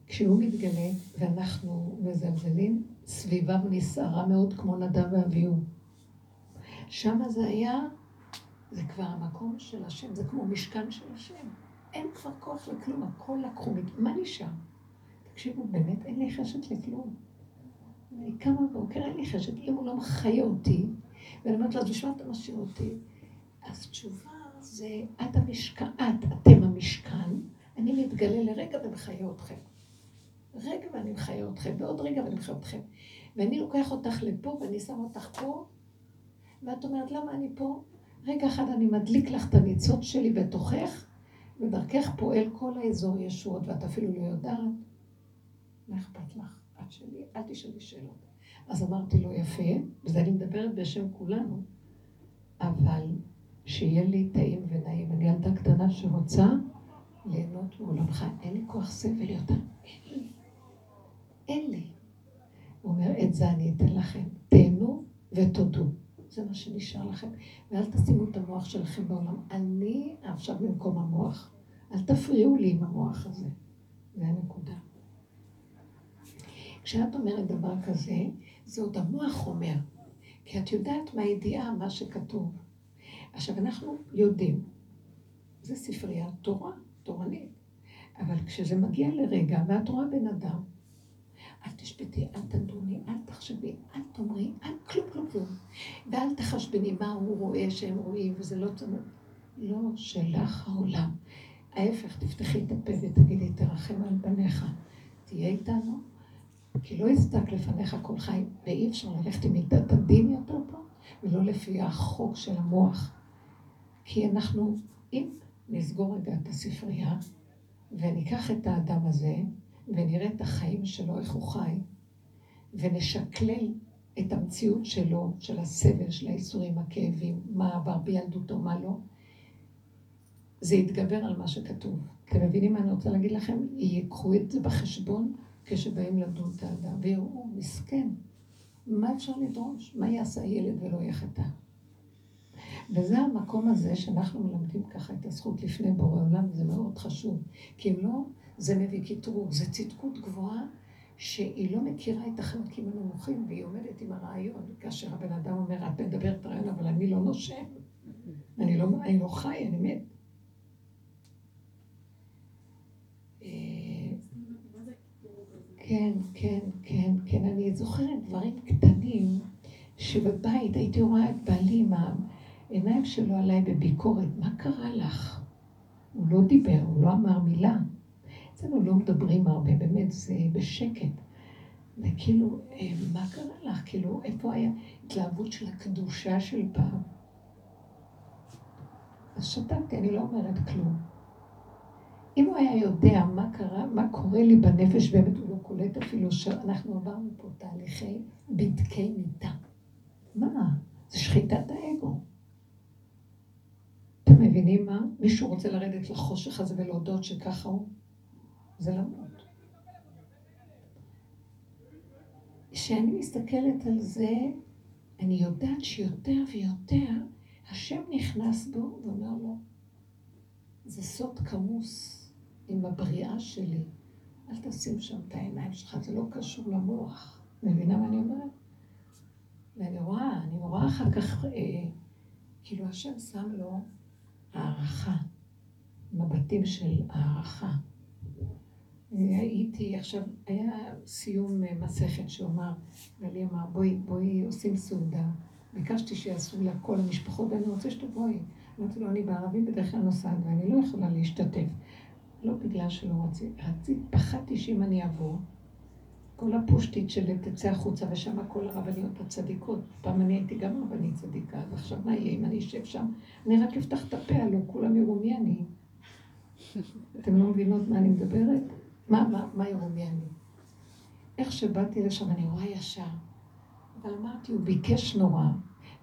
Speaker 1: כשהוא מתגלה ואנחנו מזלזלים, סביבם נסערה מאוד כמו נדב ואביהו. שם זה היה, זה כבר המקום של השם, זה כמו משכן של השם. אין כבר כוח לכלום, הכל לקחו, מה נשאר? תקשיבו, באמת אין לי חשת לכלום. אני קמה בבוקר, אין לי חשת, אם הוא לא מחיה אותי, ואני אומרת לו, אז בשביל אתה משאיר אותי? אז תשובה זה, את המשכן, את, אתם המשכן, אני מתגלה לרגע ומחיה אתכם. רגע ואני מחיה אתכם, ועוד רגע ואני מחיה אתכם. ואני לוקח אותך לפה ואני שם אותך פה, ואת אומרת, למה אני פה? רגע אחד אני מדליק לך את הניצוץ שלי בתוכך, ודרכך פועל כל האזור ישועות, ואת אפילו לא יודעת. מה אכפת לך? את שלי, אל תשאלי שאלות. אז אמרתי לו, יפה, וזה אני מדברת בשם כולנו, אבל שיהיה לי טעים ונעים. אני ילדה קטנה שרוצה ליהנות מעולמך. אין לי כוח סבל יותר. אין לי. אין לי. הוא אומר, את זה אני אתן לכם. תהנו ותודו. זה מה שנשאר לכם. ואל תשימו את המוח שלכם בעולם. אני עכשיו במקום המוח. אל תפריעו לי עם המוח הזה. זה הנקודה. כשאת אומרת דבר כזה, זה עוד המוח אומר. כי את יודעת מהידיעה מה שכתוב. עכשיו, אנחנו יודעים, זה ספרייה תורה, תורנית. אבל כשזה מגיע לרגע, ואת רואה בן אדם, אל תשפטי, אל תדוני, אל תחשבי, אל תאמרי, אל כלום, כלום, כלום. ואל תחשבני מה הוא רואה שהם רואים, וזה לא צמוד. לא שלך העולם. ההפך, תפתחי את הפה ותגידי, תרחם על בניך. תהיה איתנו, כי לא יסתק לפניך כל חי, ואי אפשר ללכת עם מידת הדין יותר פה, ולא לפי החוק של המוח. כי אנחנו, אם נסגור רגע את הספרייה, וניקח את האדם הזה, ונראה את החיים שלו, איך הוא חי, ונשקלל את המציאות שלו, של הסבל, של האיסורים, הכאבים, מה עבר בילדותו, מה לא, זה יתגבר על מה שכתוב. אתם מבינים מה אני רוצה להגיד לכם? ייקחו את זה בחשבון כשבאים לדון את האדם, ויראו, מסכן, מה אפשר לדרוש? מה יעשה הילד ולא יחטא? וזה המקום הזה שאנחנו מלמדים ככה את הזכות לפני בורא עולם, זה מאוד חשוב. כי אם לא, זה מביא קטרוג, זה צדקות גבוהה שהיא לא מכירה את החלקים הנמוכים, והיא עומדת עם הרעיון. כאשר הבן אדם אומר, את מדברת רעיון, אבל אני לא נושם. אני לא, אני לא חי, אני מת. אה, כן, כן, כן, כן. אני זוכרת דברים קטנים שבבית הייתי רואה את בעלי עם העיניים שלו עליי בביקורת. מה קרה לך? הוא לא דיבר, הוא לא אמר מילה. אצלנו לא מדברים הרבה, באמת, זה בשקט. וכאילו, אה, מה קרה לך? כאילו, איפה היה התלהבות של הקדושה של פעם? אז שתקתי, אני לא אומרת כלום. אם הוא היה יודע מה קרה, מה קורה לי בנפש, באמת הוא לא קולט אפילו שאנחנו עברנו פה תהליכי בדקי מיטה. מה? זה שחיטת האגו. אתם מבינים מה? מישהו רוצה לרדת לחושך הזה ולהודות שככה הוא? זה למות. כשאני מסתכלת על זה, אני יודעת שיותר ויותר השם נכנס בו ואומר לו, זה סוד כמוס עם הבריאה שלי. אל תשים שם את העיניים שלך, זה לא קשור למוח. מבינה מה אני אומרת? ואני רואה, אני רואה אחר כך, אה, כאילו השם שם לו הערכה, מבטים של הערכה. הייתי עכשיו, היה סיום אה, מסכת שהוא אמר, גלי אמר, בואי, בואי, עושים סעודה. ביקשתי שיעשו לה כל המשפחות, ואני רוצה שתבואי. אמרתי לו, אני בערבים בדרך כלל נוסעת, ואני לא יכולה להשתתף. לא בגלל שלא רציתי, פחדתי שאם אני אבוא, כל הפושטית שלי תצא החוצה, ושם כל הרבניות הצדיקות. פעם אני הייתי גם רבנית צדיקה, אז עכשיו מה יהיה אם אני אשב שם? אני רק אפתח את הפה, הלוא כולם יראו מי אני. אתם לא מבינות מה אני מדברת? מה, מה, מה יראו מי אני? איך שבאתי לשם, אני רואה ישר. אבל אמרתי, הוא ביקש נורא.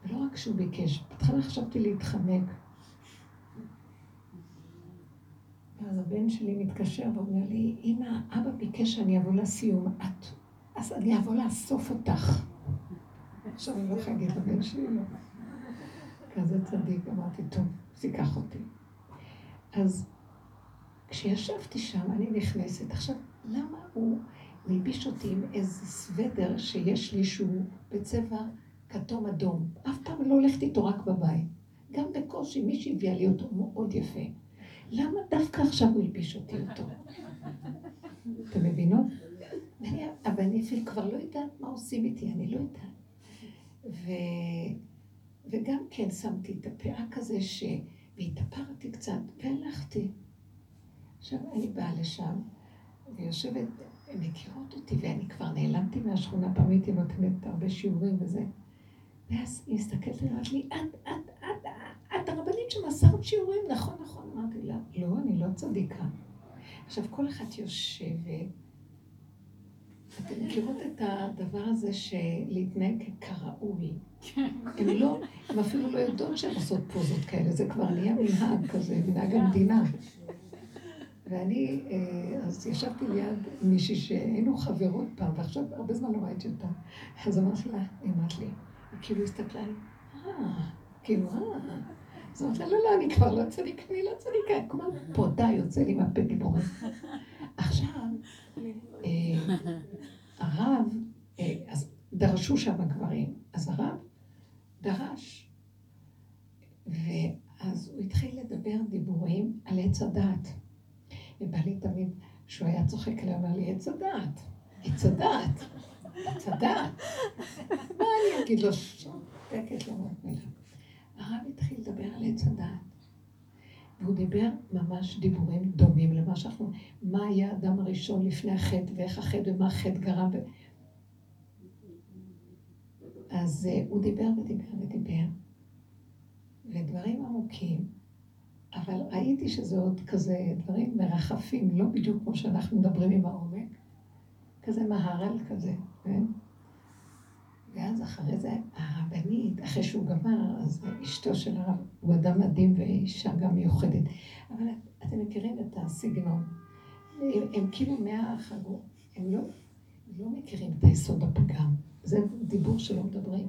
Speaker 1: ולא רק שהוא ביקש, בהתחלה חשבתי להתחמק. ואז הבן שלי מתקשר ואומר לי, אמא, אבא ביקש שאני אבוא לסיום, את, אז אני אבוא לאסוף אותך. עכשיו אני לא יכולה להגיד לבן שלי לא. כזה צדיק, אמרתי, טוב, אז אותי. אז כשישבתי שם, אני נכנסת, עכשיו, למה הוא מלביש אותי עם איזה סוודר שיש לי שהוא בצבע כתום אדום. אף פעם לא הולכת איתו רק בבית. גם בקושי מישהי הביאה לי אותו מאוד יפה. למה דווקא עכשיו הוא הלביש אותי אותו? אתם מבינות? ואני, אבל אני אפילו כבר לא יודעת מה עושים איתי, אני לא יודעת. ו... וגם כן שמתי את הפאה כזה ש... והתאפרתי קצת, והלכתי. עכשיו אני באה לשם, ויושבת, הן מכירות אותי, ואני כבר נעלמתי מהשכונה, פעם הייתי נותנת הרבה שיעורים וזה. ואז היא מסתכלת עליי, אמרת לי, את, את, את, את הרבנית שמסרת שיעורים, נכון, נכון. אמרתי לה, לא, אני לא צדיקה. עכשיו, כל אחת יושבת, אתם מכירות את הדבר הזה של להתנהג כראוי. הן לא, הן אפילו לא יודעות שהן עושות פוזות כאלה, זה כבר נהיה מנהג כזה, מנהג המדינה. ואני, אה, אז ישבתי ליד מישהי שהיינו חברות פעם, ועכשיו הרבה זמן לא ראיתי אותה. אז אמרתי לה, היא אמרת לי, היא כאילו הסתכלה עלי, אה, כאילו, אה. אז אמרתי לה, לא, לא, אני כבר לא צדיקה, אני לא צדיקה, כמו פודה יוצא לי מהפה דיבורים. עכשיו, אה, הרב, אה, אז דרשו שם הגברים, אז הרב דרש, ואז הוא התחיל לדבר דיבורים על עץ הדעת. ובא לי תמיד, שהוא היה צוחק עליה, אומר לי, עץ הדעת, עץ הדעת, עץ הדעת. מה אני אגיד לו? שקט לא מילה. הרב התחיל לדבר על עץ הדעת. והוא דיבר ממש דיבורים דומים למה שאנחנו, מה היה האדם הראשון לפני החטא, ואיך החטא ומה החטא גרם. ו... אז uh, הוא דיבר ודיבר ודיבר, ודברים עמוקים, אבל ראיתי שזה עוד כזה דברים מרחפים, לא בדיוק כמו שאנחנו מדברים עם העומק, כזה מהר"ל כזה, כן? ואז אחרי זה הרבנית, אחרי שהוא גמר, אז אשתו של הרב, הוא אדם מדהים ואישה גם מיוחדת. אבל אתם מכירים את הסגנון. הם, הם כאילו מהחגור, הם לא, לא מכירים את היסוד הפגם. זה דיבור שלא מדברים.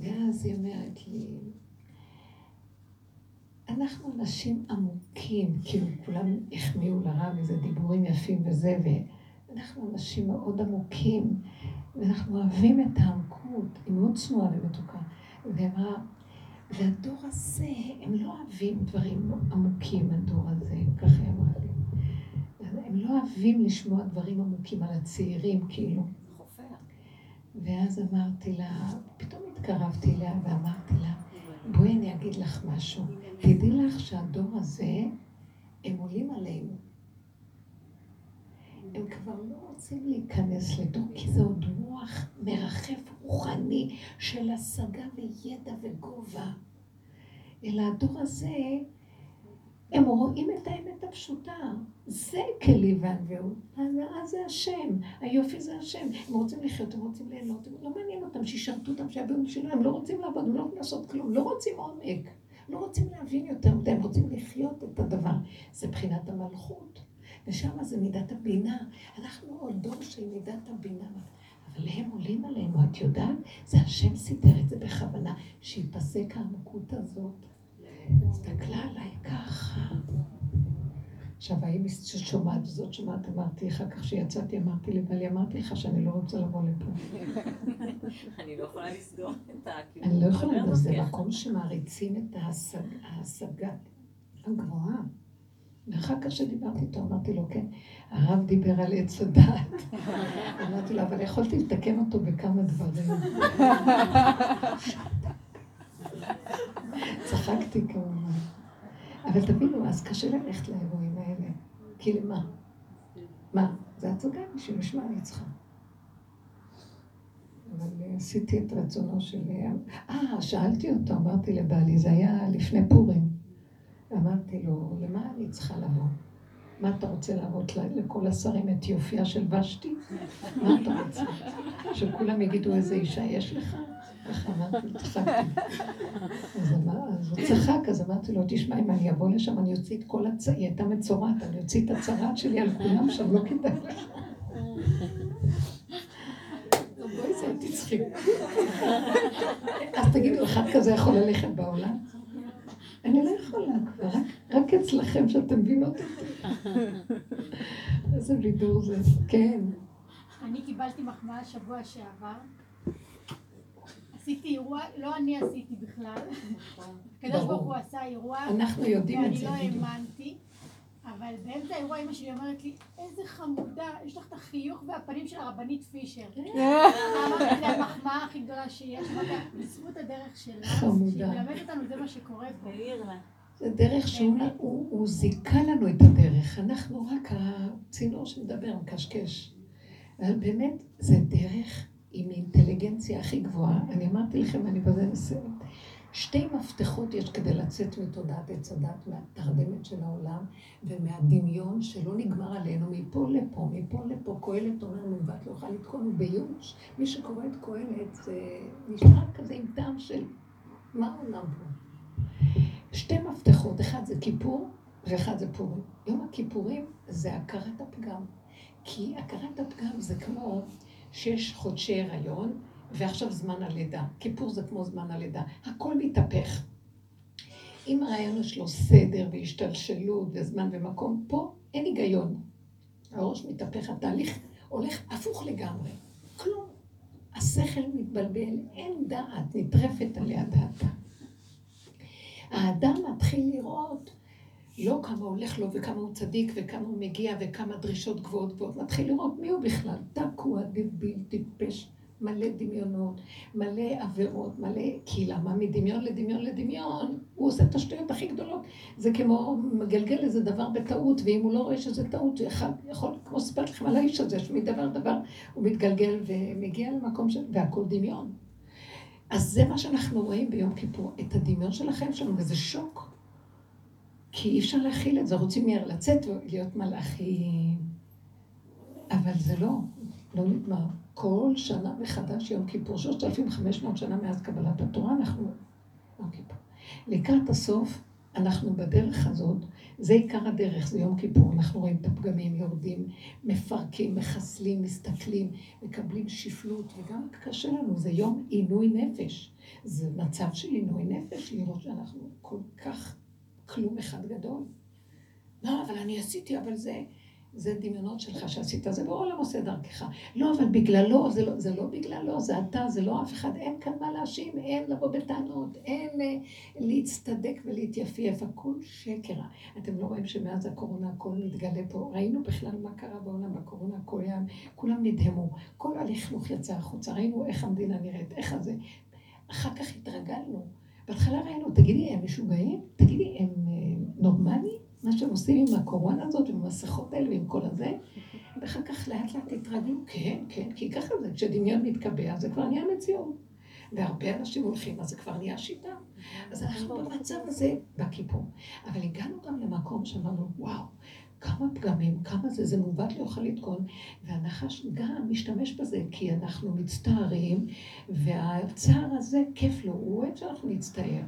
Speaker 1: ואז היא אומרת לי, אנחנו אנשים עמוקים, כאילו כולם החמיאו לרב איזה דיבורים יפים וזה, ואנחנו אנשים מאוד עמוקים. ואנחנו אוהבים את העמקות, היא מאוד צנועה ומתוקה. ואמרה, והדור הזה, הם לא אוהבים דברים עמוקים, הדור הזה, ככה היא אמרה לי. הם לא אוהבים לשמוע דברים עמוקים על הצעירים, כאילו. ואז אמרתי לה, פתאום התקרבתי אליה ואמרתי לה, בואי אני אגיד לך משהו. תדעי לך שהדור הזה, הם עולים עלינו. הם כבר לא רוצים להיכנס לתוך, כי זה עוד מוח מרחף רוחני של השגה וידע וגובה. אלא הדור הזה, הם רואים את האמת הפשוטה. זה כלי וענווהו. הנאה זה השם, היופי זה השם. הם רוצים לחיות, הם רוצים ליהנות, לא מעניין אותם, שישרתו אותם, שיביאו בשבילם, הם לא רוצים לעבוד, הם לא רוצים לעשות כלום, לא רוצים עומק, לא רוצים להבין יותר מדי, הם רוצים לחיות את הדבר. זה בחינת המלכות. ושם זה מידת הבינה. אנחנו עוד דור של מידת הבינה. אבל הם עולים עלינו, את יודעת? זה השם סידר את זה בכוונה, שיפסק העמקות הזאת. הסתכלה עליי ככה. עכשיו, האם שומעת וזאת שומעת, אמרתי, אחר כך שיצאתי, אמרתי לבעלי, אמרתי לך שאני לא רוצה לבוא לפה. [LAUGHS]
Speaker 3: אני לא יכולה לסגור את ה...
Speaker 1: אני לא יכולה, זה מקום שמעריצים את ההשגה הגבוהה. ואחר כך שדיברתי איתו, אמרתי לו, כן, הרב דיבר על עץ הדעת. [LAUGHS] אמרתי לו, אבל יכולתי לתקן אותו בכמה דברים. [LAUGHS] צחקתי כמובן. אבל תבינו, אז קשה ללכת לאירועים האלה. כי למה? מה? זה הצגה בשביל לשמה אני צריכה. אבל עשיתי את רצונו של... אה, שאלתי אותו, אמרתי לבעלי, זה היה לפני פורים. אמרתי לו, למה אני צריכה לבוא? מה אתה רוצה להראות לכל השרים את יופייה של ושתי? מה אתה רוצה? שכולם יגידו איזה אישה יש לך? ככה אמרתי. אז, הוא צחק, אז אמרתי לו, תשמע, אם אני אבוא לשם, אני אוציא את כל הצ... היא הייתה מצורעת, אני אוציא את הצרעת שלי על כולם שם, לא כדאי לך. בואי, זה תצחק. אז תגידו, אחד כזה יכול ללכת בעולם? אני לא יכולה כבר, רק, אצלכם שאתם מבינות אותי. איזה בידור זה, כן.
Speaker 7: אני קיבלתי מחמאה שבוע שעבר. עשיתי אירוע, לא אני עשיתי בכלל. הקדוש ברוך הוא עשה אירוע.
Speaker 1: אנחנו יודעים את זה
Speaker 7: ואני. לא האמנתי. אבל באמצע האירוע אמא שלי אומרת לי, איזה חמודה, יש לך את החיוך והפנים של הרבנית פישר. אמרתי, זה המחמאה הכי גדולה שיש. בזכות הדרך שלה. שהיא מלמדת אותנו, זה מה שקורה פה.
Speaker 1: זה דרך שהוא הוא, הוא זיכה לנו את הדרך, אנחנו רק הצינור שמדבר, מקשקש. אבל באמת, זה דרך עם אינטליגנציה הכי גבוהה. אני אמרתי לכם, אני בזה מסיימת. שתי מפתחות יש כדי לצאת מתודעת עץ הדת, מהתרדמת של העולם ומהדמיון שלא נגמר עלינו מפה לפה, מפה לפה. קהלת אומר, מעוות לא יוכל לתקון, בייאוש. מי שקורא את קהלת, זה נשמע כזה עם טעם של מה העולם פה. שתי מפתחות, אחד זה כיפור ואחד זה פורים. יום הכיפורים זה הכרת הפגם. כי הכרת הפגם זה כמו שיש חודשי הריון ועכשיו זמן הלידה. כיפור זה כמו זמן הלידה. הכל מתהפך. אם הרעיון יש לו סדר והשתלשלות וזמן ומקום, פה אין היגיון. הראש מתהפך, התהליך הולך הפוך לגמרי. כלום. השכל מתבלבל, אין דעת, נטרפת עליה דעתה. האדם מתחיל לראות לא כמה הולך לו וכמה הוא צדיק וכמה הוא מגיע וכמה דרישות גבוהות גבוהות, מתחיל לראות מי הוא בכלל, תקוע, דביל, טיפש, מלא דמיונות, מלא עבירות, מלא... כי למה מדמיון לדמיון לדמיון, הוא עושה את השטויות הכי גדולות. זה כמו מגלגל איזה דבר בטעות, ואם הוא לא רואה שזה טעות, הוא יכול, יכול כמו סיפרתי לכם על האיש הזה, שמדבר דבר הוא מתגלגל ומגיע למקום של... והכל דמיון. אז זה מה שאנחנו רואים ביום כיפור, את הדמיון של החיים שלנו, וזה שוק. כי אי אפשר להכיל את זה, רוצים לצאת ולהיות מלאכים. אבל זה לא, לא נגמר. כל שנה מחדש יום כיפור, 3,500 שנה מאז קבלת התורה, אנחנו יום כיפור. לקראת הסוף, אנחנו בדרך הזאת, זה עיקר הדרך, זה יום כיפור, אנחנו רואים את הפגמים יורדים, מפרקים, מחסלים, מסתכלים, מקבלים שפלות, וגם קשה לנו, זה יום עינוי נפש. זה מצב של עינוי נפש, לראות שאנחנו כל כך כלום אחד גדול. לא, אבל אני עשיתי, אבל זה, זה דמיונות שלך שעשית, זה לא העולם עושה דרכך. לא, אבל בגללו, זה לא, זה לא בגללו, זה אתה, זה לא אף אחד, אין כאן מה להאשים, אין לבוא בטענות, אין אה, להצטדק ולהתייפייף, הכל שקר. אתם לא רואים שמאז הקורונה הכל מתגלה פה? ראינו בכלל מה קרה בעולם בקורונה, היה, כולם נדהמו, כל הלכלוך יצא החוצה, ראינו איך המדינה נראית, איך הזה. אחר כך התרגלנו. בהתחלה ראינו, תגידי, הם משוגעים? תגידי, הם אה, נורמליים? מה שהם עושים עם הקורונה הזאת, עם המסכות האלה ועם כל הזה? ואחר כך לאט לאט התרגלו, כן, כן, כי ככה זה, כשדמיון מתקבע, זה כבר נהיה מציאות. והרבה אנשים הולכים, אז זה כבר נהיה שיטה. אז אנחנו במצב הזה בכיפור. אבל הגענו גם למקום שאמרנו, וואו, כמה פגמים, כמה זה, זה מעוות לא יכול לתקון, והנחש גם משתמש בזה, כי אנחנו מצטערים, והצער הזה כיף לו, הוא אוהב שאנחנו נצטער.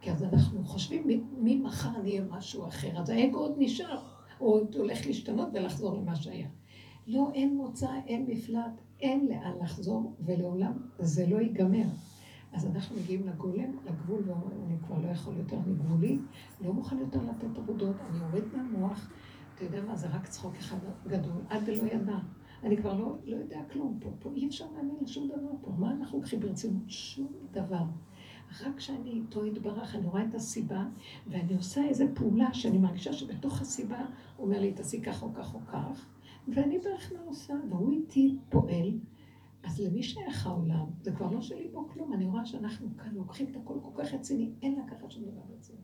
Speaker 1: כי אז אנחנו חושבים, ממחר נהיה משהו אחר, אז האגו עוד נשאר, או עוד הולך להשתנות ולחזור למה שהיה. לא, אין מוצא, אין מפלט, אין לאן לחזור, ולעולם זה לא ייגמר. אז אנחנו מגיעים לגולם, לגבול, ואומרים, אני כבר לא יכול יותר, אני גבולי, לא מוכן יותר לתת עבודות, אני יורד מהמוח, אתה יודע מה, זה רק צחוק אחד גדול, עד ולא ידע. אני כבר לא, לא יודע כלום פה, פה אי אפשר להאמין לשום דבר פה, מה אנחנו לוקחים ברצינות? שום דבר. רק כשאני איתו יתברך, אני רואה את הסיבה, ואני עושה איזו פעולה שאני מרגישה שבתוך הסיבה הוא אומר לי, תעשי כך או כך או כך, ואני בערך מה עושה, והוא איתי פועל, אז למי שייך העולם? זה כבר לא שלי פה כלום, אני רואה שאנחנו כאן לוקחים את הכל כל כך רציני, אין לקחת שום דבר רציני.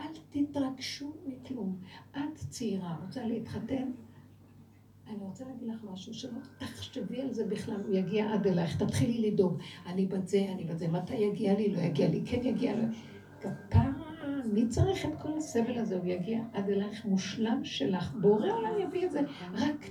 Speaker 1: אל תתרגשו מכלום. את צעירה, רוצה להתחתן? אני רוצה להגיד לך משהו, שלא תחשבי על זה בכלל, הוא יגיע עד אלייך, תתחילי לדאוג, אני בת זה, אני בת זה, מתי יגיע לי, לא יגיע לי, כן יגיע לי. כפרה, מי צריך את כל הסבל הזה? הוא יגיע עד אלייך מושלם שלך, בורא עולם יביא את זה, רק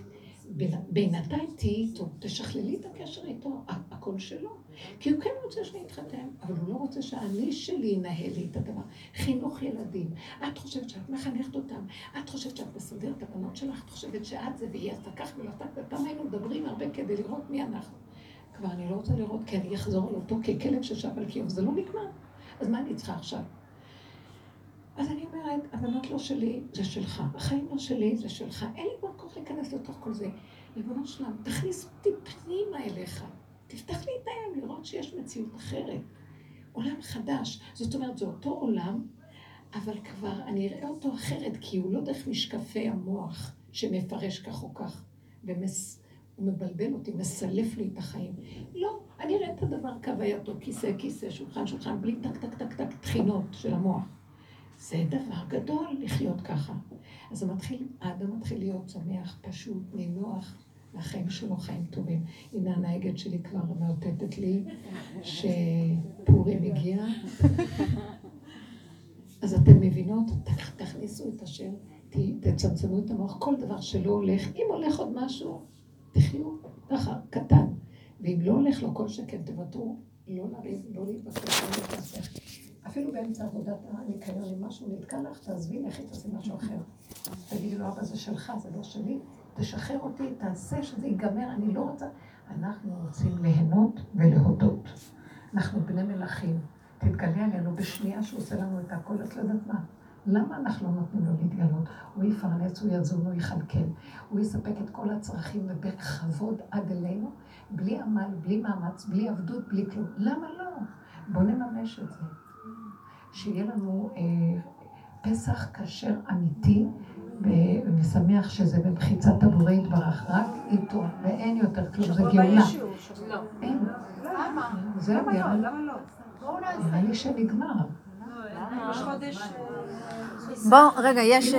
Speaker 1: בינתיים תהיי איתו, תשכללי את הקשר איתו, הכל שלו. כי הוא כן רוצה שנתחתן, אבל הוא לא רוצה שהאני שלי ינהל לי את הדבר. חינוך ילדים. את חושבת שאת מחנכת אותם, את חושבת שאת מסדרת את הבנות שלך, את חושבת שאת זה והיא עשתה כך ולא עשתה, ופעם היינו מדברים הרבה כדי לראות מי אנחנו. כבר אני לא רוצה לראות כי אני אחזור על אותו ככלב ששב על קיום, זה לא נגמר. אז מה אני צריכה עכשיו? אז אני אומרת, הבנות לא שלי, זה שלך. החיים לא שלי, זה שלך. אין לי כבר כוח להיכנס לתוך כל זה. ריבונו שלם, תכניס אותי פנימה אליך. תפתח לי את העיניים לראות שיש מציאות אחרת. עולם חדש. זאת אומרת, זה אותו עולם, אבל כבר אני אראה אותו אחרת, כי הוא לא דרך משקפי המוח שמפרש כך או כך, ומס... הוא מבלבל אותי, מסלף לי את החיים. לא, אני אראה את הדבר כהווייתו, כיסא, כיסא, שולחן, שולחן, בלי טק, טק, טק, טק, טחינות של המוח. זה דבר גדול לחיות ככה. אז מתחיל, האדם מתחיל להיות שמח, פשוט, נינוח, והחיים שלו חיים טובים. הנה הנהגת שלי כבר מאותתת לי שפורים הגיע. אז אתן מבינות? תכניסו את השם, תצמצמו את המוח, כל דבר שלא הולך, אם הולך עוד משהו, תחיו ככה, קטן. ואם לא הולך לו כל שכן, תוותרו, לא לריב, לא להתווכח, לא להתעסק. אפילו באמצע עבודת הניקיון, אם משהו נתקע לך, תעזבי, לכי תעשי משהו אחר. תגידי לו, אבא, זה שלך, זה לא שלי, תשחרר אותי, תעשה שזה ייגמר, אני לא רוצה. אנחנו רוצים ליהנות ולהודות. אנחנו בני מלכים. תתגלה עלינו בשנייה שהוא עושה לנו את הכל, את לא יודעת מה. למה אנחנו לא נותנים לו להתגלות? הוא יפרנס, הוא יזון, הוא יכלכל, הוא יספק את כל הצרכים ובכבוד עד אלינו, בלי עמל, בלי מאמץ, בלי עבדות, בלי כלום. למה לא? בואו נממש את זה. שיהיה לנו אה, פסח כשר אמיתי, ומשמח שזה במחיצת הבורא יתברך, רק איתו, ואין יותר כלום, זה גאולה.
Speaker 3: לא.
Speaker 1: אין.
Speaker 7: למה?
Speaker 1: זהו,
Speaker 5: למה
Speaker 1: ירד.
Speaker 5: לא? למה לא?
Speaker 7: בואו נעשה.
Speaker 1: נראה לי שנגמר.
Speaker 5: חודש...
Speaker 2: בוא, רגע, יש...